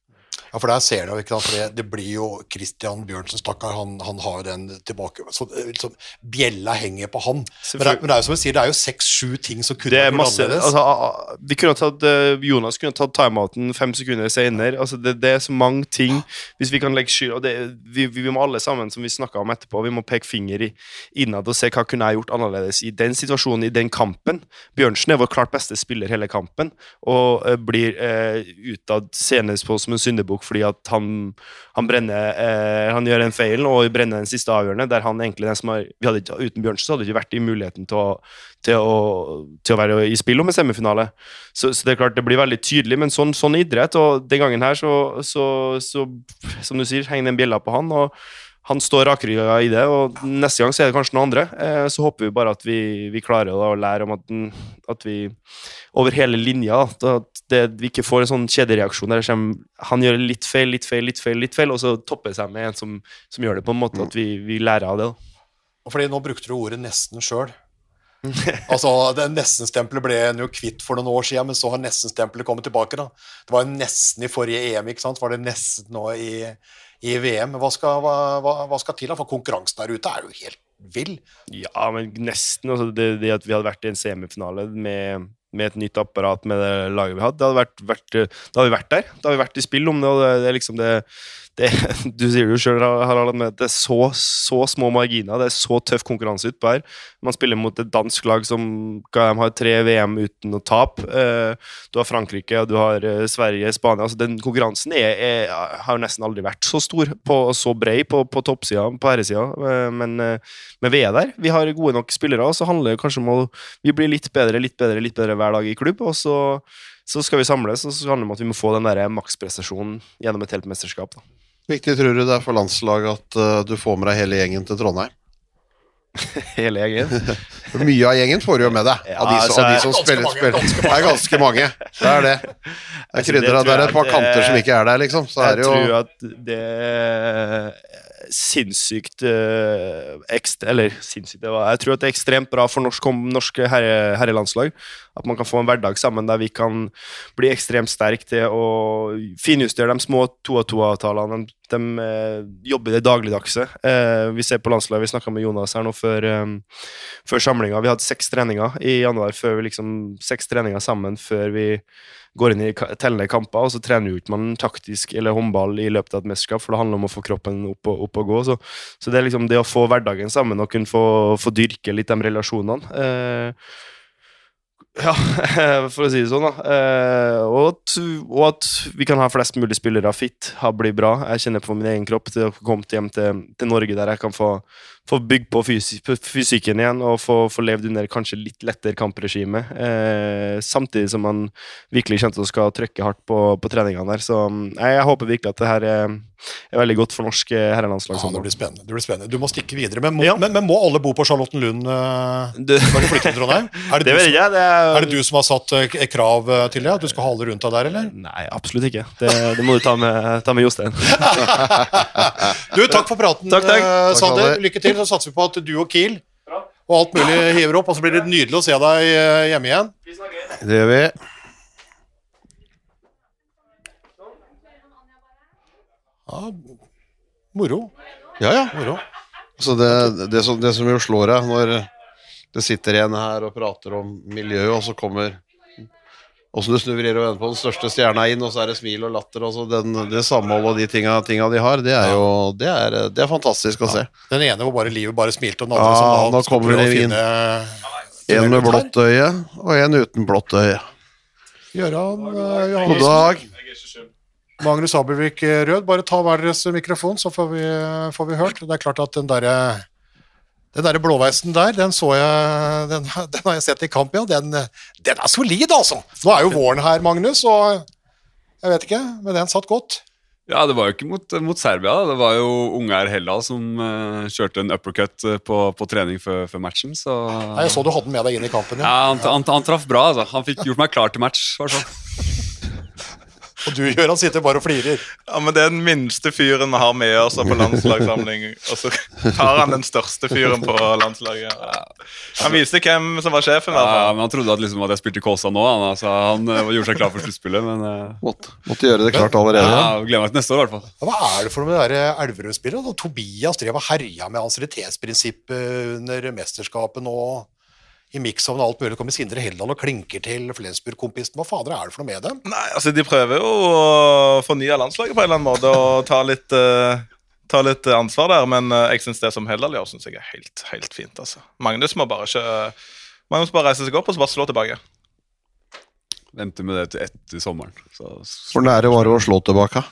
Ja, for der ser du ikke sant, for det, det blir jo Christian Bjørnsen, stakkar, han, han har jo den tilbake så er liksom, Bjella henger på han. Men det, men det er jo som jeg sier, det er jo seks-sju ting som kunne Det vært annerledes. altså, vi kunne ha tatt, eh, Jonas kunne tatt timeouten fem sekunder senere. Altså, det, det er så mange ting Hvis vi kan legge skyld og det, vi, vi må alle sammen, som vi snakka om etterpå, vi må peke finger i innad og se hva kunne jeg gjort annerledes i den situasjonen, i den kampen. Bjørnsen er vår klart beste spiller hele kampen og uh, blir uh, utad senest på som en syndebukk fordi at han, han brenner eh, Han gjør en feil og brenner den siste avgjørende, der han egentlig den som har vi hadde ikke, Uten Bjørnsen så hadde det ikke vært i muligheten til å til å, til å være i spill om en semifinale. Så, så det er klart det blir veldig tydelig, men sånn, sånn idrett. Og den gangen her, så, så, så som du sier, henger den bjella på han. og han står rakrygga i det, og neste gang så er det kanskje noen andre. Eh, så håper vi bare at vi, vi klarer da, å lære om at, den- at vi over hele linja da, At det, vi ikke får en sånn kjedereaksjon der det kommer, han gjør litt feil, litt feil, litt feil, litt feil, og så topper det seg med en som, som gjør det på en måte at vi, vi lærer av det. da. Og Fordi nå brukte du ordet nesten sjøl. altså, det Nesten-stempelet ble en jo kvitt for noen år siden, men så har nesten-stempelet kommet tilbake. da. Det var jo nesten i forrige EM, ikke sant? Var det nesten nå i, i VM? Hva skal, hva, hva, skal til? For konkurransen der ute er jo helt vill. Ja, men nesten. Altså det, det at vi hadde vært i en semifinale med, med et nytt apparat med det laget vi hadde, det hadde vært, vært, da hadde vi vært der. Da hadde vi vært i spill om det. og det, det liksom det, det Du sier det jo sjøl, Harald, at det er så, så små marginer. Det er så tøff konkurranse utpå her. Man spiller mot et dansk lag som har tre VM uten å tape. Eh, du har Frankrike, du har eh, Sverige, Spania. Altså, den konkurransen er, er, har nesten aldri vært så stor og så bred på, på toppsida, på herresida. Eh, men, men vi er der. Vi har gode nok spillere, og så handler det kanskje om å vi blir litt bedre, litt bedre, litt bedre hver dag i klubb. Og så, så skal vi samles, og så handler det om at vi må få den der maksprestasjonen gjennom et helt mesterskap. Da. Viktig tror du det er for landslaget at eh, du får med deg hele gjengen til Trondheim? Hele gjengen. Mye av gjengen får du jo med deg. Ja, av de, som- altså, av de som spiller, mange, spiller. ganske Det er ganske mange. Det er det. Det er Altså, det krydder, tror det er et par det- kanter som ikke er der, liksom. Så er jeg det jo tror at det er sinnssykt eh, ekst, Eller sinnssykt Jeg tror det er ekstremt bra for norsk, norske herre, herrelandslag. At man kan få en hverdag sammen der vi kan bli ekstremt sterke til å finjustere de små to-av-to-avtalene. De, de eh, jobber det dagligdagse. Eh, vi ser på landslaget, vi snakka med Jonas her nå før, før samlinga. Vi hadde seks treninger i januar, før vi liksom, seks treninger sammen før vi går inn i tellende kamper, og så trener jo ikke man taktisk eller håndball i løpet av et mesterskap, for det handler om å få kroppen opp og, opp og gå. Så, så det er liksom det å få hverdagen sammen og kunne få, få dyrke litt de relasjonene. Eh, ja, for å si det sånn, da. Eh, og, at, og at vi kan ha flest mulig spillere fit, ha bli bra. Jeg kjenner på min egen kropp til å komme hjem til, til Norge, der jeg kan få, få bygd på fysi fysikken igjen og få, få levd under kanskje litt lettere kampregime. Eh, samtidig som man virkelig kjente å skal trykke hardt på, på treningene der. Så mm, jeg, jeg håper virkelig at det her er, er veldig godt for norsk eh, herrelandslag. Ja, det blir spennende. Det blir spennende. Du må stikke videre. Men må, Ja. men, men må alle bo på Charlottenlund uh, når de flytter til Trondheim? Er det, det du som, jeg. Det er, er det du som har satt eh, krav eh, til det? At du skal ha alle rundt deg der, eller? Nei, absolutt ikke. Det, det må du ta med, ta med Jostein. Du, takk for praten, Takk, takk. eh, Sander. Sander. Lykke til. Så satser vi på at du og Kiel og alt mulig hiver opp, og så blir det nydelig å se deg eh, hjemme igjen. Det gjør vi. Ja, moro. Ja, ja. moro. Altså det, det, som, det som jo slår deg når det sitter en her og prater om miljøet, og så kommer Åssen du snur og vender på den største stjerna inn, og så er det smil og latter og så den, Det samholdet og de tinga, tinga de har, det er jo det er, det er fantastisk å se. Den ene hvor bare livet bare smilte, og den andre Ja, som da nå kommer prøve å inn. finne En med blått øye og en uten blått øye. Gøran eh, God dag. Magnus Abelvik eh, Rød, bare ta hver deres mikrofon, så får vi, får vi hørt. Det er klart at den derre den der blåveisen der, den så jeg Den, den har jeg sett i kamp, ja. Den, den er solid, altså! Nå er jo våren her, Magnus, og jeg vet ikke, men den satt godt. Ja, det var jo ikke mot, mot Serbia. da. Det var jo Ungar Hella som uh, kjørte en uppercut eh, på, på trening før, før matchen, så Nei, Jeg så du hadde den med deg inn i kampen, ja, ja. han, han, han traff bra, altså. Han fikk gjort meg klar til match, Var fall. Og du, Gøran, sitter bare og flirer. Ja, men Det er den minste fyren vi har med oss på landslagssamling. Og så tar han den største fyren på landslaget. Han viste hvem som var sjefen. Ja, men Han trodde at, liksom, at jeg spilte Kåsa nå. Han, altså, han uh, gjorde seg klar for sluttspillet, men uh... Måtte, måtte gjøre det klart allerede. ja, gleder meg til neste år, i hvert fall. Ja, Hva er det for noe med det Elverum-spillet? Tobias drev og herja med ansiennitetsprinsippet under mesterskapet nå. I mix-on og alt mulig. Kommer Sindre Heldal og klinker til Flensburg-kompisen. Hva fader er det for noe med dem? Nei, altså De prøver jo å fornye landslaget på en eller annen måte og ta litt, uh, ta litt ansvar der. Men uh, jeg synes det som Heldal gjør, synes jeg er helt, helt fint. altså. Magnus må bare ikke Magnus bare reise seg opp og så bare slå tilbake. Venter med det til etter sommeren. Så, Hvor nære var det å slå tilbake?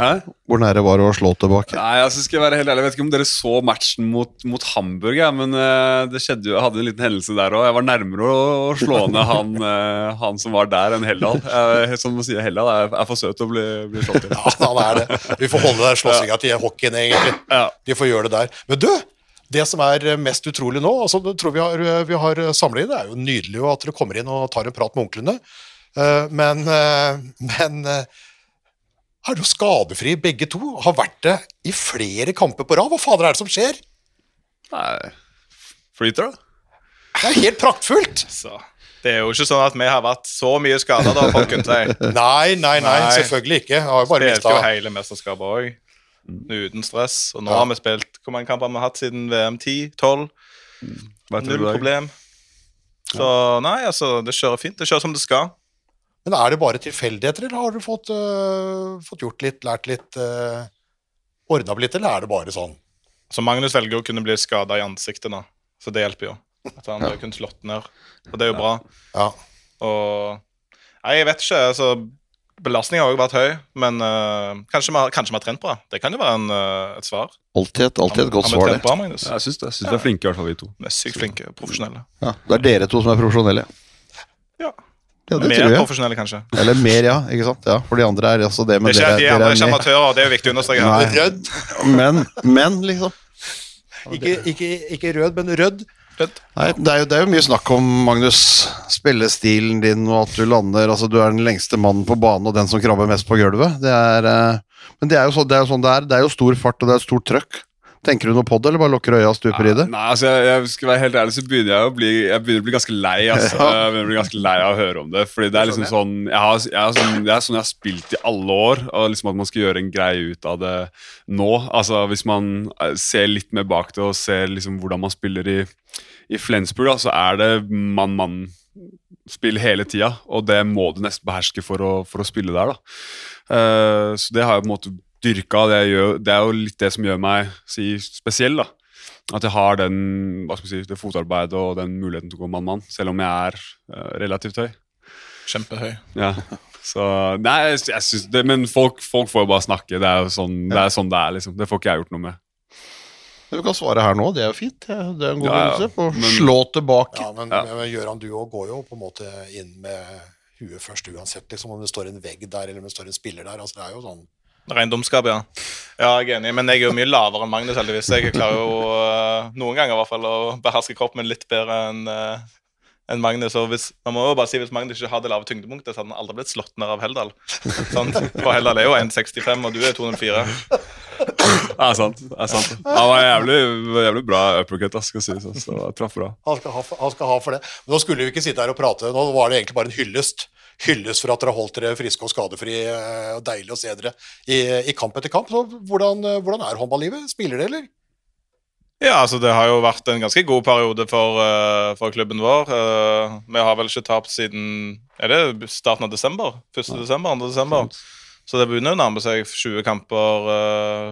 Hæ? Hvor nære var det å slå tilbake? Nei, altså skal Jeg være helt ærlig, jeg vet ikke om dere så matchen mot, mot Hamburg, ja, men uh, det skjedde jo, jeg hadde en liten hendelse der òg. Jeg var nærmere å, å slå ned han, uh, han som var der, enn Helldal. Jeg- Som man sier, Helldal er, er for søt til å bli, bli slått til. Ja, han er det. Vi får holde den slåssinga til hockeyen, egentlig. Ja. De får gjøre det der. Men du, det som er mest utrolig nå, altså, det tror vi har, vi har samlet inn, det er jo nydelig at dere kommer inn og tar en prat med onklene. Eh, Men, men er jo skadefri begge to. Har vært det i flere kamper på rad. Hva fader er det som skjer? Nei, flyter, da. Det er helt praktfullt! Så Det er jo ikke sånn at vi har vært så mye skada, da, folkens. Nei, nei, nei, Nei. selvfølgelig ikke. Jeg har jo bare spilte jo hele mesterskapet òg. Uten stress. Og nå har vi spilt Hvor mange kamper har vi hatt siden VM? 10? 12? Null problem. Så nei, altså, det kjører fint. Det kjører som det skal. Men er det bare tilfeldigheter, eller har du fått, uh, fått gjort litt, lært litt, uh, ordna opp litt, eller er det bare sånn? Så Magnus velger å kunne bli skada i ansiktet nå, så det hjelper jo. At han har kunnet slått ned. Og det er jo bra. Ja. Og Nei, jeg vet ikke. altså Belastningen har også vært høy, men uh, kanskje, vi har, kanskje vi har trent bra. Det kan jo være en, uh, et svar. Alltid et, alltid et godt svar, det. bra, Magnus? Jeg syns det. Jeg synes vi er flinke, i hvert fall vi to. Vi er sykt flinke profesjonelle. Ja, det er dere to som er profesjonelle. Ja. Ja, det Mer tror jeg. profesjonelle, kanskje. Eller mer, ja. ikke sant? Ja, For de andre er også det, men Det er ikke de andre er ikke amatører, det er jo viktig å understreke. Men, men, liksom. Ikke, ikke, ikke rød, men rødd. Nei, det, er jo, det er jo mye snakk om, Magnus, spillestilen din og at du lander altså Du er den lengste mannen på banen og den som krabber mest på gulvet. Det er, eh, men det er, jo så, det er jo sånn det er. Det er jo stor fart og det er stort trøkk. Tenker du noe på det, eller bare lukker øya og stuper i det? Nei, altså jeg, jeg skal være helt ærlig, så begynner jeg å bli Jeg begynner å bli ganske lei. Altså. Jeg begynner å bli ganske lei av å høre om det. Fordi det er liksom sånn jeg har, jeg sånn, Det er sånn jeg har spilt i alle år, og liksom at man skal gjøre en greie ut av det nå. Altså Hvis man eh, ser litt mer bak det og ser liksom hvordan man spiller i, i Flensburg, da, så er det mann-mann-spill hele tida, og det må du nesten beherske for å, for å spille der. da. Uh, så det har jeg på en måte dyrka. Det, gjør, det er jo litt det som gjør meg si, spesiell. da. At jeg har den, hva skal si, det fotarbeidet og den muligheten til å gå mann-mann, selv om jeg er uh, relativt høy. Kjempehøy. Ja. Så, nei, jeg, jeg synes det, Men folk, folk får jo bare snakke. Det er jo sånn det er, sånn det er liksom. Det får ikke jeg gjort noe med. Du kan svare her nå, det er jo fint. Det er en god Ja, ja. på å Men- slå tilbake. Ja, men, Ja. men Gøran, du òg går jo på en måte inn med huet først uansett, liksom, om det står en vegg der eller om det står en spiller der. altså Det er jo sånn Ren ja. Ja, jeg er enig, men jeg er jo mye lavere enn Magnus, heldigvis. Jeg klarer jo uh, noen ganger i hvert fall å beherske kroppen min litt bedre enn uh, enn Magnus. Og hvis, man må jo bare si hvis Magnus ikke hadde lave tyngdepunktet, så hadde han aldri blitt slått ned av Heldal. Sant? For Heldal er jo 1,65, og du er 204. Det er sant. det er sant. Han var jævlig, jævlig bra uppercut, skal sies. ass. Så traff bra. han skal, ha, han skal ha for det. Men nå skulle vi ikke sitte her og prate, nå var det egentlig bare en hyllest. Hyllest for at dere har holdt dere friske og skadefri, eh, og deilig å se dere i, i kamp etter kamp. Så hvordan, eh, hvordan er håndballivet? Spiller det, eller? Ja, altså det har jo vært en ganske god periode for, uh, for klubben vår. Uh, vi har vel ikke tapt siden Er det starten av desember? 1. desember? 2. desember? Så det begynner å nærme seg 20 kamper eh,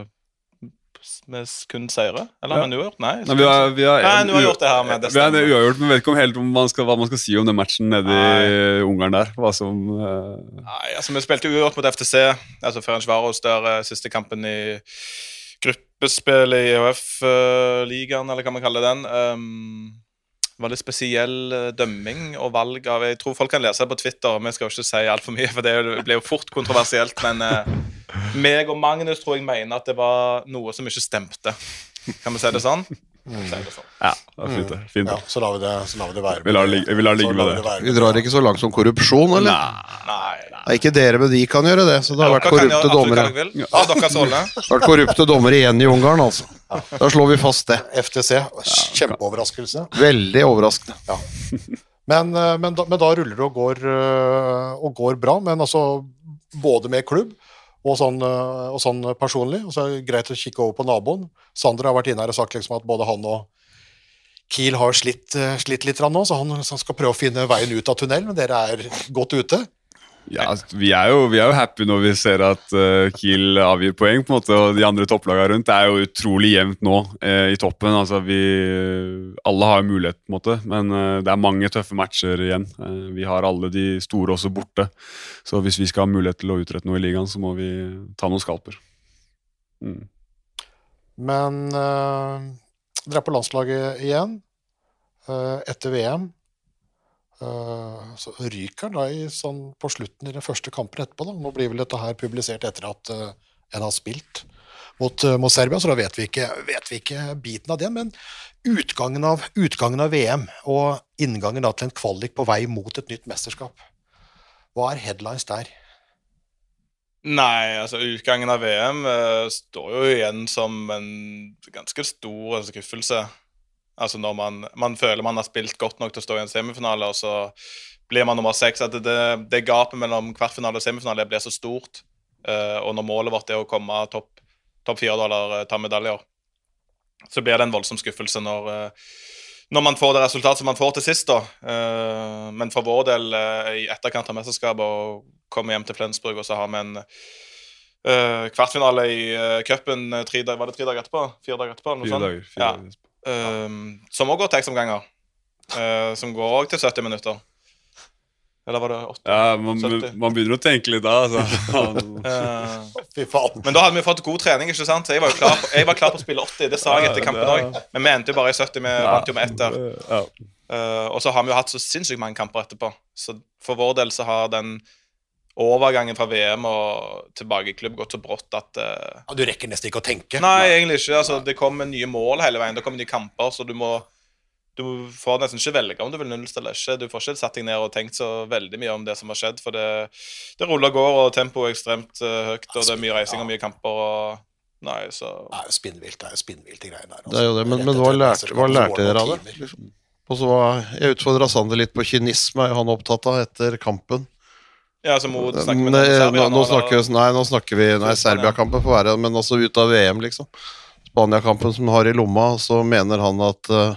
med kun seire? Eller Ja. har vi uavgjort? Nei. Nei, vi har, vi har, Nei, nå har vi gjort det her med Vi har uavgjort, men vet ikke om helt om man skal, hva man skal si om den matchen nede i Ungarn der. Hva som uh... Nei, altså Vi spilte uavgjort mot FTC, altså Ferencvaros, der uh, siste kampen i gruppespill i EHF-ligaen, eller hva man kaller den. Um, var litt spesiell eh, dømming og valg av Jeg tror folk kan lese det på Twitter, vi skal jo ikke si altfor mye, for det blir jo fort kontroversielt. Men eh, meg og Magnus tror jeg mener at det var noe som ikke stemte. Kan vi si det sånn? Mm. det sånn. Ja, det er fint, det. Fint, Ja, så lar vi det, så lar vi det være. Vi lar vi lar ligge med det. Vi drar ikke så langt som korrupsjon, eller? Nei. Nei, nei. Nei, ikke dere, men de kan gjøre det. Så det har vært kan gjøre korrupte dommere. Ja. har vært korrupte dommere igjen i Ungarn, altså. Da slår vi fast det. FTC, kjempeoverraskelse. Veldig overraskende. Men, eh, men, da, men da ruller det og går, eh, og går bra, men altså både med klubb og sånn, eh, og sånn personlig. Og så er det greit å kikke over på naboen. Sander har vært inne her og sagt liksom at både han og Kiel har slitt, eh, slitt litt nå, så han, så han skal prøve å finne veien ut av tunnelen, men dere er godt ute. Ja, altså, vi er, jo, vi er jo happy når vi ser at uh, Kiel avgir poeng, på en måte, og de andre topplagene rundt. Er jo utrolig jevnt nå eh, i toppen. altså vi, Alle har jo mulighet, på en måte, men uh, det er mange tøffe matcher igjen. Uh, vi har alle de store også borte. Så hvis vi skal ha mulighet til å utrette noe i ligaen, så må vi ta noen skalper. Mm. Men dere er på landslaget igjen etter VM. Eh, så ryker han da i, sånn, på slutten i den første kampen etterpå. Da. Nå blir vel dette her publisert etter at uh, en har spilt mot, uh, mot Serbia, så da vet vi, ikke, vet vi ikke biten av det. Men utgangen av, utgangen av VM og inngangen da til en kvalik på vei mot et nytt mesterskap, hva er headlines der? Nei, altså utgangen av VM uh, står jo igjen som en ganske stor skuffelse. Altså når man, man føler man har spilt godt nok til å stå i en semifinale, og så blir man nummer seks. At det, det gapet mellom kvartfinale og semifinale blir så stort. Uh, og når målet vårt er å komme topp topp fire eller eh, ta medaljer, så blir det en voldsom skuffelse når uh, når man får det resultatet som man får til sist, da. Uh, men for vår del, i etterkant av mesterskapet, og komme hjem til Flensburg, og så har vi en kvartfinale i uh, cupen tre dager- Var det tre dager etterpå? Fire dager etterpå? Noe Fire sånt. dager. Fire Ja. Dager. Eh, som òg går til ekstraomganger. Uh, som går òg til 70 minutter. Eller var det 80? Ja, man, 70. man begynner å tenke litt da. Altså. uh, Fy faen. men da hadde vi fått god trening. ikke sant? Jeg var jo klar på, jeg var klar på å spille 80, det sa jeg etter kampen òg. Men vi endte jo bare i 70. Vi vant jo med ett der. Ja. Eh, og så har vi jo hatt så sinnssykt mange kamper etterpå. Så for vår del så har den overgangen fra VM og tilbake i klubb gått så brått at uh, Ja, Du rekker nesten ikke å tenke. Nei, egentlig ikke. altså Det kommer nye mål hele veien. Det kommer nye kamper, så du må du får nesten ikke velge om du vil nullstille eller ikke. Du får ikke satt deg ned og tenkt så veldig mye om det som har skjedd, for det, det ruller og går, og tempoet er ekstremt uh, høyt, og det er mye reising og mye kamper og Nei, så Det er jo spinnvilt, det er jo spinnvilt, de greiene der. altså. Det er jo det, men, men hva lærte, hva lærte dere av det? Liksom? Og så var Jeg utfordra Sander litt på kynisme, er han opptatt av etter kampen? Ja, så må snakke med Serbia nå, nå, snakker, vi- nei, nå snakker vi Nei, Serbia-kampen får være, men også ut av VM, liksom. Spania-kampen som har i lomma, så mener han at uh,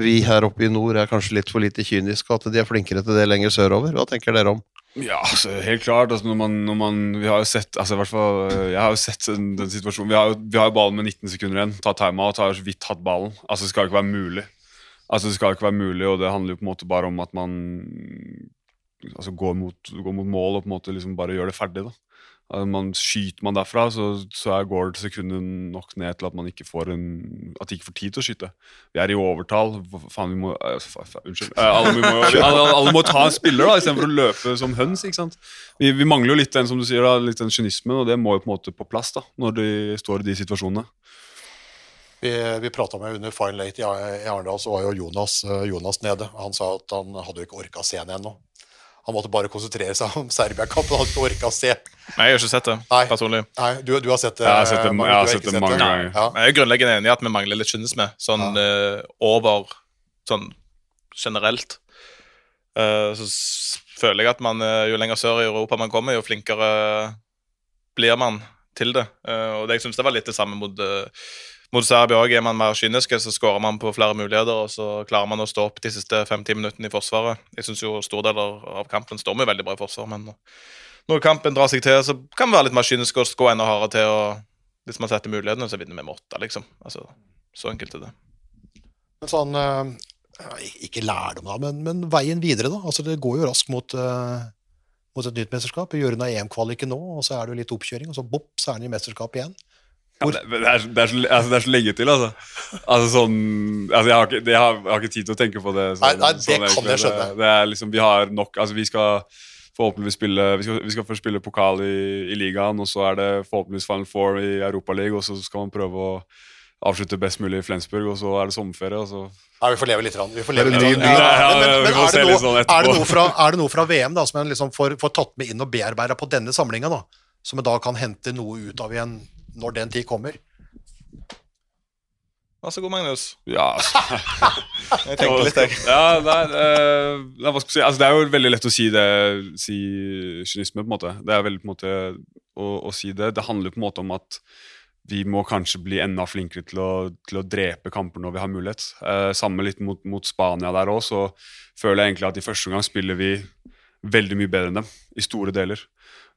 vi her oppe i nord er kanskje litt for lite kyniske, at de er flinkere til det lenger sørover. Hva tenker dere om? Ja, altså, helt klart. Altså, når man, når man, vi har jo sett altså, i hvert fall, øh, Jeg har jo sett den, den situasjonen. Vi har, jo, vi har jo ballen med 19 sekunder igjen. Ta timeout, har så vidt hatt ballen. Altså, Det skal jo ikke være mulig. Altså, Det skal jo ikke være mulig, og det handler jo på en måte bare om at man altså, går, mot, går mot mål og på en måte liksom bare gjør det ferdig. da. Man Skyter man derfra, så, så går det sekundet nok ned til at man ikke får en At de ikke får tid til å skyte. Vi er i overtall. Faen, vi må uh, fa- fa- Unnskyld. Uh, alle, vi må, alle, alle må ta en spiller da istedenfor å løpe som høns. ikke sant? Vi, vi mangler jo litt den som du sier da, litt den kynismen, og det må jo på en måte på plass da, når de står i de situasjonene. Vi, vi prata med under Fine Late i, Arendal, så var jo Jonas, eh, Jonas nede. Han sa at han hadde jo ikke orka å se den ennå. Han måtte bare konsentrere seg om Serbia-kampen. Han hadde ikke orka å se. Nei, jeg har ikke sett det, Nei. personlig. Nei, du, du har sett det? Jeg har sett det- Magnus, jeg har sett det mange ganger. Ja. Jeg er grunnleggende enig i at vi mangler litt kynisme, sånn eh, over sånn generelt. Uh, så føler jeg at man, eh, jo lenger sør i Europa man kommer, jo flinkere blir man til det. Uh, og det, jeg syns det var litt det samme mot, eh, mot Serbia òg. Er man mer kyniske, så skårer man på flere muligheter, og så klarer man å stå opp de siste fem-ti minuttene i forsvaret. Jeg syns jo store deler av kampen står med veldig bra i forsvar, men når kampen drar seg til, så kan vi være litt mer kyniske og gå enda hardere til. og hvis man setter mulighetene, så vinner vi med åtte, liksom. Altså, så enkelt er det. Men sånn eh, Ikke lærdom, da, men, men veien videre, da. Altså, det går jo raskt mot, eh, mot et nytt mesterskap. Gjør unna EM-kvaliken nå, og så er det jo litt oppkjøring, og så bopp, så er han i mesterskap igjen. Ja, det, er, det, er så, altså, det er så lenge til, altså. altså sånn, altså jeg, har ikke, det, jeg, har, jeg har ikke tid til å tenke på det. sånn- Nei, nei, det kan egentlig. jeg skjønne. Det, det er liksom, vi har nok altså Vi skal forhåpentligvis spille Vi skal, vi skal først spille pokal i, i ligaen, og så er det forhåpentligvis Final Four i Europaligaen, og så skal man prøve å avslutte best mulig i Flensburg, og så er det sommerferie, og så Ja, vi får leve litt. grann. Vi får leve litt. ja, grann. ja, ja, Men, men, men er, det noe, sånn er, det noe fra, er det noe fra VM da, som en liksom får, får tatt med inn og bearbeida på denne samlinga. Som en da kan hente noe ut av igjen når den tid kommer? Vær så god, Magnus. Ja, Jeg tenker litt, jeg. ja nei, eh, nei, hva skal jeg si? Altså, det er jo veldig lett å si det, si kynisme, på en måte. Det er veldig på en måte å, å si det. Det handler på en måte om at vi må kanskje bli enda flinkere til å, til å drepe kamper når vi har mulighet. Eh, samme litt mot, mot Spania der òg, så føler jeg egentlig at i første omgang spiller vi veldig mye bedre enn dem, i store deler.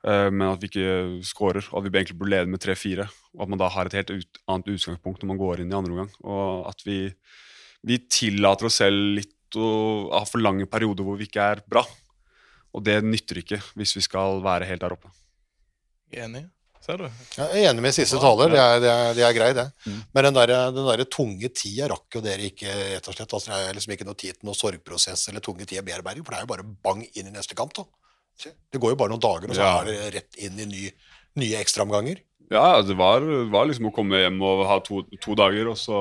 Eh, men at vi ikke scorer, og at vi egentlig burde lede med 3-4. Og at man da har et helt ut, annet utgangspunkt når man går inn i andre omgang. Og at vi, vi tillater oss selv litt å ha for lange perioder hvor vi ikke er bra. Og det nytter ikke hvis vi skal være helt der oppe. Enig. Ser du? Jeg er enig med siste taler, det er, det er, det er grei, det. Mm. Men den der, den der tunge tida rakk jo dere ikke, rett og slett. Altså, det er liksom ikke noe tid til noe sorgprosess eller tunge tida bearbeiding, for det er jo bare bang inn i neste kamp, da. Det går jo bare noen dager, og så Ja. er det rett inn i ny, nye ekstraomganger. Ja, det var, var liksom å komme hjem og ha to, to dager, og så,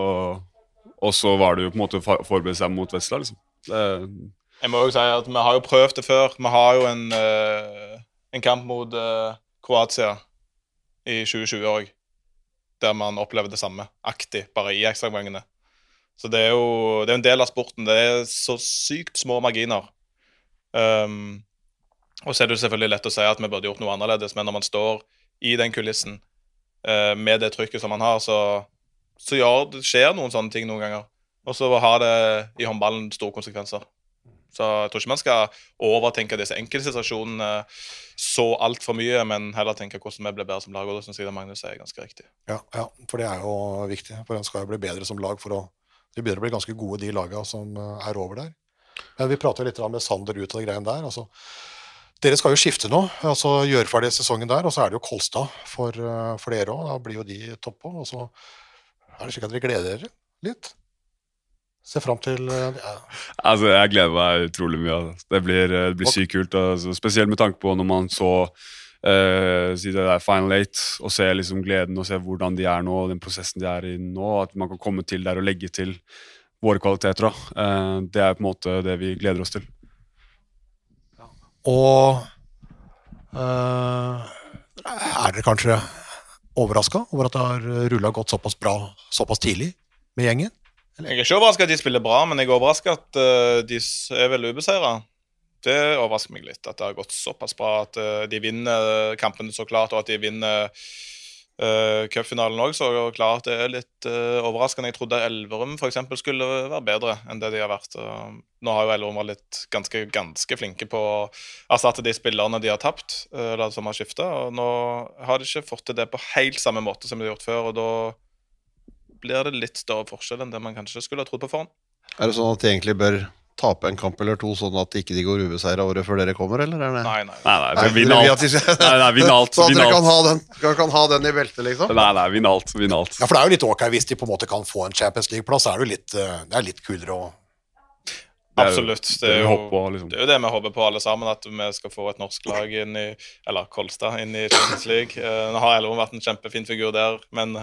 og så var det jo på en måte å forberede seg mot Vesla, liksom. Det, Jeg må jo si at vi har jo prøvd det før. Vi har jo en, uh, en kamp mot uh, Kroatia i 2020 òg, der man opplever det samme. Aktig, bare i ekstraomgangene. Så det er jo det er en del av sporten. Det er så sykt små marginer. Um, og så er det jo selvfølgelig lett å si at vi burde gjort noe annerledes, men når man står i den kulissen eh, med det trykket som man har, så, så gjør, det skjer noen sånne ting noen ganger. Og så har det i håndballen store konsekvenser. Så jeg tror ikke man skal overtenke disse enkeltsituasjonene så altfor mye, men heller tenke hvordan vi blir bedre som lag. Og det syns jeg det Magnus er ganske riktig. Ja, ja, for det er jo viktig. For en skal jo bli bedre som lag for å De begynner å bli ganske gode, de lagene som eh, er over der. Men vi prater litt med Sander ut av de greiene der. altså dere skal jo skifte nå, altså gjøre ferdig sesongen der, og så er det jo Kolstad for, eh, for dere òg. Da blir jo de toppå. Og så er det slik at dere gleder dere litt. Se fram til eh, ja. Altså, Jeg gleder meg utrolig mye. Altså. Det blir, det blir sykt kult. Altså. Spesielt med tanke på når man så uh, si det der Final Eight og se liksom gleden og se hvordan de er nå, og den prosessen de er i nå. At man kan komme til der og legge til våre kvaliteter. Eh, det er på en måte det vi gleder oss til. Og eh, er dere kanskje overraska over at det har rulla godt såpass bra såpass tidlig med gjengen? Jeg er ikke overraska at de spiller bra, men jeg er overraska at eh, de er vel ubeseira. Det overrasker meg litt at det har gått såpass bra. At eh, de vinner kampene så klart, og at de vinner uh, cupfinalen òg så klart. Det er litt uh, overraskende. Jeg trodde Elverum eksempel, skulle være bedre enn det de har vært. Uh, nå har jo Elverum vært litt ganske, ganske flinke på å erstatte de spillerne de har tapt, eller eller som har skifta. Nå har de ikke fått til det på helt samme måte som de har gjort før. og da blir det litt større forskjell enn det man kanskje skulle ha trodd på forhånd. Er det sånn at de egentlig bør tape en kamp eller to, sånn at ikke de går ubeseira året før dere kommer, eller? Er? Nei, nei. Nei, nei, Nei, vinn alt. Nei, nei, vinn alt. Så at dere kan ha den, kan ha den i beltet, liksom? Nei, nei, vinn alt. Vinn alt. Ja, for det er jo litt ok hvis de på en måte kan få en Champions League-plass. det er det jo litt, eh, det er litt kulere å Det er jo- Absolutt. Det er, jo, på, liksom. det er jo det vi håper på alle sammen, at vi skal få et norsk lag inn i Eller Kolstad inn i Champions League. Eh, Nå har Elverum vært en kjempefin figur der, men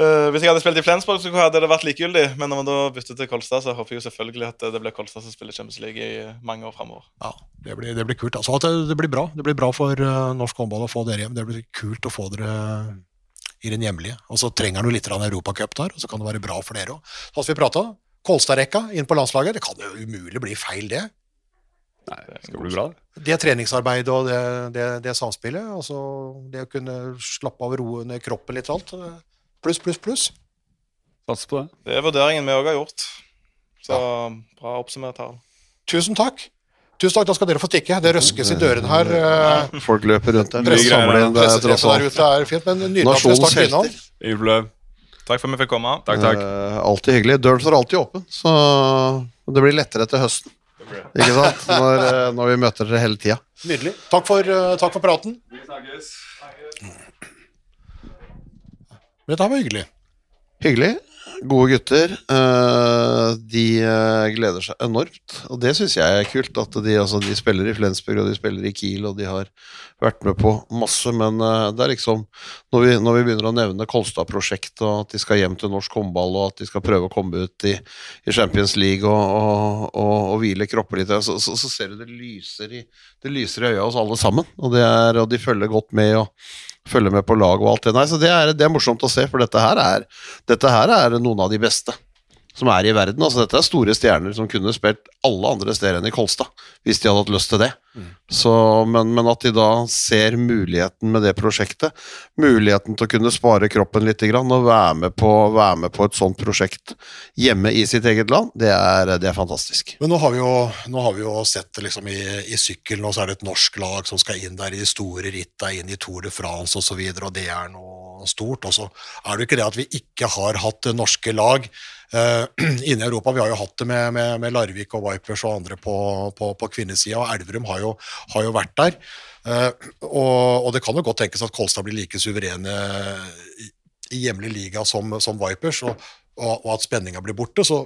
eh, hvis jeg hadde spilt i Flensborg, så hadde det vært likegyldig. Men når man da bytter til Kolstad, så håper jeg jo selvfølgelig at det blir Kolstad som spiller Champions League i mange år framover. Ja, det blir, det blir kult. Altså, at det, det blir bra. Det blir bra for uh, norsk håndball å få dere hjem. Det blir kult å få dere i den hjemlige. Og så trenger du litt europacup der, og så kan det være bra for dere òg. Sånn som vi prata, Kolstad-rekka inn på landslaget, det kan jo umulig bli feil, det. Nei, det skal bli bra. det. Det treningsarbeidet og det, det, det samspillet, altså det å kunne slappe av og roe ned kroppen litt og alt. Eh, Pluss, pluss, pluss. Satser på det. Det er vurderingen vi òg har gjort. Så bra oppsummert her. Tusen takk. Tusen takk, da skal dere få stikke. Det røskes i dørene her. Ja, Folk løper rundt der. Presse- Samler inn, det er der ute er fint, men nydelig at dere nasjonens helter. Ingen. Takk for at vi fikk komme. Takk, takk. Eh, alltid hyggelig. Døren står alltid åpen, så det blir lettere til høsten. Ikke sant? Når, eh, når vi møter dere hele tida. Nydelig. Takk for, eh, takk for praten. Dette det var hyggelig. Hyggelig. Gode gutter. Eh, de eh, gleder seg enormt, og det syns jeg er kult. At de, altså, de spiller i Flensburg, og de spiller i Kiel, og de har vært med på masse. Men eh, det er liksom når vi, når vi begynner å nevne Kolstad-prosjektet, og at de skal hjem til norsk håndball, og at de skal prøve å komme ut i, i Champions League og, og, og, og hvile kropper litt, så, så, så ser du det lyser i, det lyser i øya hos alle sammen. Og, er, og de følger godt med. og følger med på lag og alt det. Nei, så det er, det er morsomt å se, for dette her, er, dette her er noen av de beste som er i verden. Altså, dette er store stjerner som kunne spilt alle andre steder enn i Kolstad, hvis de hadde hatt lyst til det. Så, men, men at de da ser muligheten med det prosjektet, muligheten til å kunne spare kroppen litt grann, og være med, på, være med på et sånt prosjekt hjemme i sitt eget land, det er, det er fantastisk. Men nå har vi jo, har vi jo sett det liksom i, i sykkel, nå så er det et norsk lag som skal inn der i de store ritta, inn i Tour de France osv., og, så videre, og det er noe stort. Og så er det jo ikke det at vi ikke har hatt norske lag eh, inne i Europa. Vi har jo hatt det med, med, med Larvik og Vipers og andre på, på, på kvinnesida, og Elverum har jo, har jo vært der. Uh, og, og det kan jo godt tenkes at Kolstad blir like suverene i, i hjemlig liga som, som Vipers, og, og, og at spenninga blir borte. så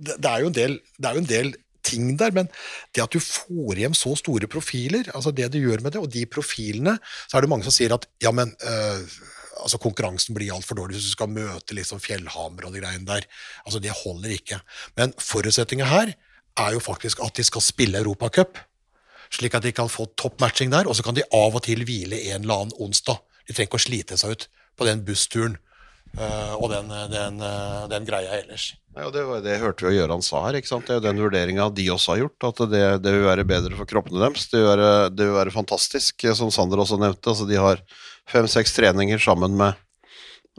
det, det, er del, det er jo en del ting der, men det at du får hjem så store profiler, altså det du gjør med det, og de profilene, så er det mange som sier at ja, men øh, altså konkurransen blir altfor dårlig hvis du skal møte liksom Fjellhammer og de greiene der. Altså Det holder ikke. Men forutsetninga her er jo faktisk at de skal spille Europacup, slik at de kan få topp matching der, og så kan de av og til hvile en eller annen onsdag. De trenger ikke å slite seg ut på den bussturen uh, og den, den, uh, den greia ellers. Ja, og det det hørte vi jo Gøran sa her. ikke sant? Det er jo den vurderinga de også har gjort. At det, det vil være bedre for kroppene deres. Det vil være, det vil være fantastisk, som Sander også nevnte. altså De har fem-seks treninger sammen med,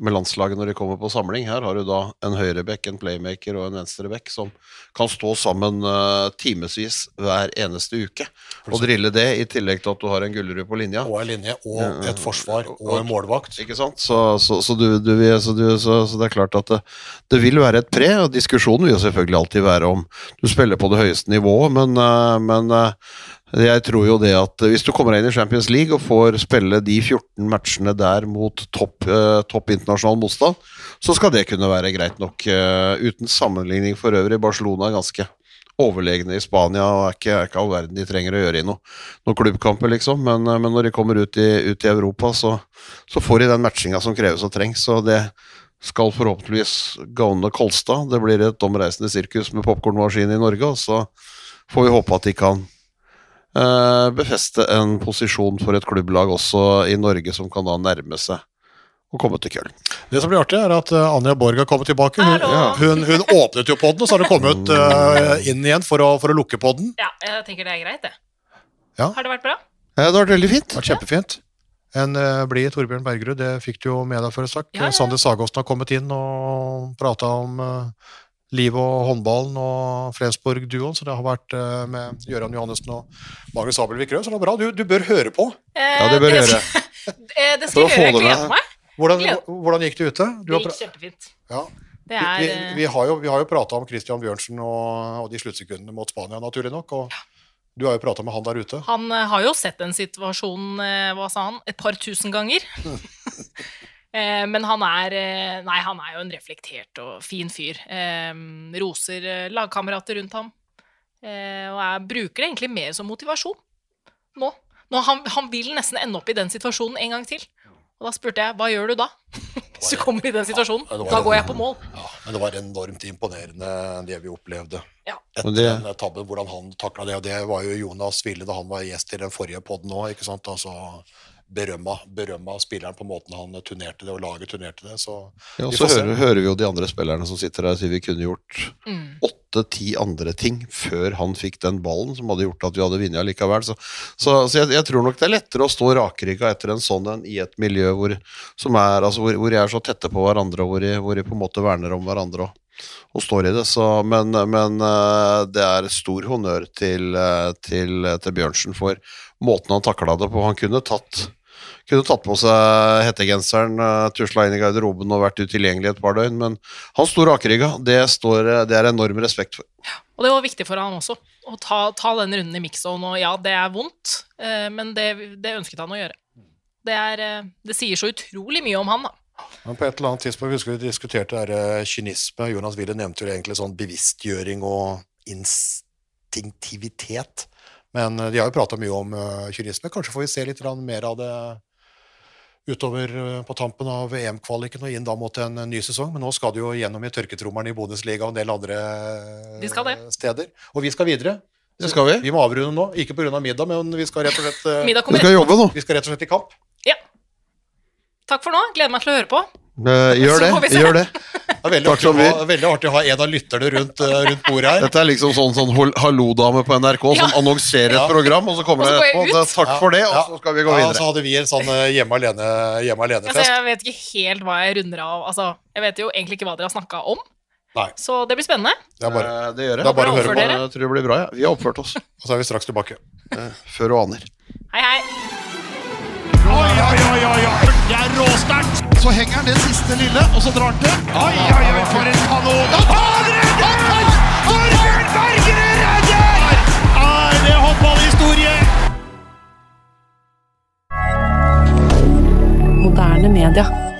med landslaget når de kommer på samling. Her har du da en høyreback, en playmaker og en venstreback som kan stå sammen uh, timevis hver eneste uke og drille det, i tillegg til at du har en Gullerud på linja. Og en linje, og et forsvar, og en målvakt. Ikke sant? Så, så, så, du, du, så, du, så, så det er klart at det, det vil være et pre, og diskusjonen vil jo selvfølgelig alltid være om du spiller på det høyeste nivået, men, eh, men eh, jeg tror jo det at hvis du kommer inn i Champions League og får spille de 14 matchene der mot topp, eh, topp internasjonal motstand, så skal det kunne være greit nok. eh, uten sammenligning for øvrig. Barcelona er ganske overlegne i Spania og er ikke, er ikke all verden de trenger å gjøre i noen noe klubbkamper, liksom. Men, eh, men når de kommer ut i, ut i Europa, så, så får de den matchinga som kreves og trengs. Og det skal forhåpentligvis gagne Kolstad. Det blir et omreisende sirkus med popkornmaskin i Norge, og så får vi håpe at de kan befeste en posisjon for et klubblag også i Norge som kan da nærme seg å komme til Köln. Det som blir artig, er at eh, Anja Borg har kommet tilbake. Hun, hun, hun åpnet jo podden, og så har hun kommet eh, inn igjen for å, for å lukke podden. Ja, jeg tenker det er greit, det. Ja. Har det vært bra? Ja, det har vært veldig fint. Det har vært kjempefint. En uh, blid Torbjørn Bergerud, det fikk du jo med deg før sak. Ja, ja. Sander Sagåsen har kommet inn og prata om uh, livet og håndballen og Flensborg-duoen, så det har vært eh, med Gøran Johannessen og Magnus Abelvik Røe. så det er bra. Du, du bør høre på. Ja, det bør Eh, gjøre. eh, Det skal jeg gjøre. det Jeg gleder meg. Hvordan, hvordan gikk det ute? Du Det gikk kjempefint. ja. Det er vi, eh, vi, har jo, vi har jo prata om Christian Bjørnsen og, og de sluttsekundene mot Spania, naturlig nok. Og du har jo prata med han der ute. Han eh, har jo sett den situasjonen, eh, hva sa han, et par tusen ganger. Eh, Men han er eh, Nei, han er jo en reflektert og fin fyr. Eh, Roser eh, lagkamerater rundt ham. Eh, Og jeg bruker det egentlig mer som motivasjon nå. nå han, han vil nesten ende opp i den situasjonen en gang til. Og da spurte jeg hva gjør du da? Hvis du kommer i den situasjonen. Ja, Da går jeg på mål. Ja, men det var enormt imponerende det vi opplevde. Ja. Etter det- den tabben, hvordan han takla det. Og det var jo Jonas Ville da han var gjest i den forrige poden òg, ikke sant. Altså berømma, berømma spilleren på måten han turnerte det, og laget turnerte det. Så Ja, og så hører, hører vi jo de andre spillerne som sitter der og sier vi kunne gjort Mm. åtte-ti andre ting før han fikk den ballen, som hadde gjort at vi hadde vunnet likevel. Så, så, så jeg, jeg tror nok det er lettere å stå rakrygga etter en sånn en i et miljø hvor, som er, altså, hvor, hvor jeg er så tette på hverandre, og hvor jeg, hvor jeg på en måte verner om hverandre og, og står i det. Så, men men eh, det er stor honnør til, eh, til, til Bjørnsen for måten han takla det på. Han kunne tatt kunne tatt på seg hettegenseren, uh, tusla inn i garderoben og vært utilgjengelig et par døgn, men han sto rakrygga. Det, står, eh, det er enorm respekt for. Og det var viktig for han også, å ta, ta den runden i mix-zone. Og ja, det er vondt, eh, men det, det ønsket han å gjøre. Det, er, eh, det sier så utrolig mye om han, da. Men på et eller annet tidspunkt husker vi diskuterte det der, eh, kynisme. Jonas Wille nevnte jo egentlig sånn bevisstgjøring og instinktivitet. Men eh, de har jo prata mye om eh, kynisme. Kanskje får vi se litt mer av det utover eh, på tampen av EM-kvaliken og inn da mot en ny sesong. Men nå skal du jo gjennom i tørketrommelen i Bundesliga og en del andre De skal det. steder. Og vi skal videre. Det skal vi. Vi må avrunde nå. Ikke pga. middag, men vi skal rett og slett, Vi skal jobbe nå. vi skal rett og slett i kamp. Ja. Takk for nå. Gleder meg til å høre på. Eh, gjør det. Gjør det. Det er veldig, Takk artig, å ha, veldig artig å ha en av lytterne rundt, eh, rundt bordet her. Dette er liksom sånn, sånn hallo-dame på NRK som annonserer Ja. et program, og så kommer det jeg etterpå. ut. Takk for det, og Ja. så skal vi gå Ja, så hadde vi en sånn eh, hjemme alene- hjemme Altså, alene-fest. jeg vet ikke helt hva jeg runder av. Altså, jeg vet jo egentlig ikke hva dere har snakka om. Nei. Så det blir spennende. Det er bare, Eh, Det gjør det er bare å høre på. Jeg tror det blir bra, ja. Vi har oppført oss og så er vi straks tilbake. før du aner. Hei, hei. Oi, oi, oi, oi, oi. Det er råsterkt. Så henger han det siste lille, og så drar han til. Oi, oi, oi, for en kanon! Han redder! Torbjørn Bergerud redder! Er det håndballhistorie? Moderne media.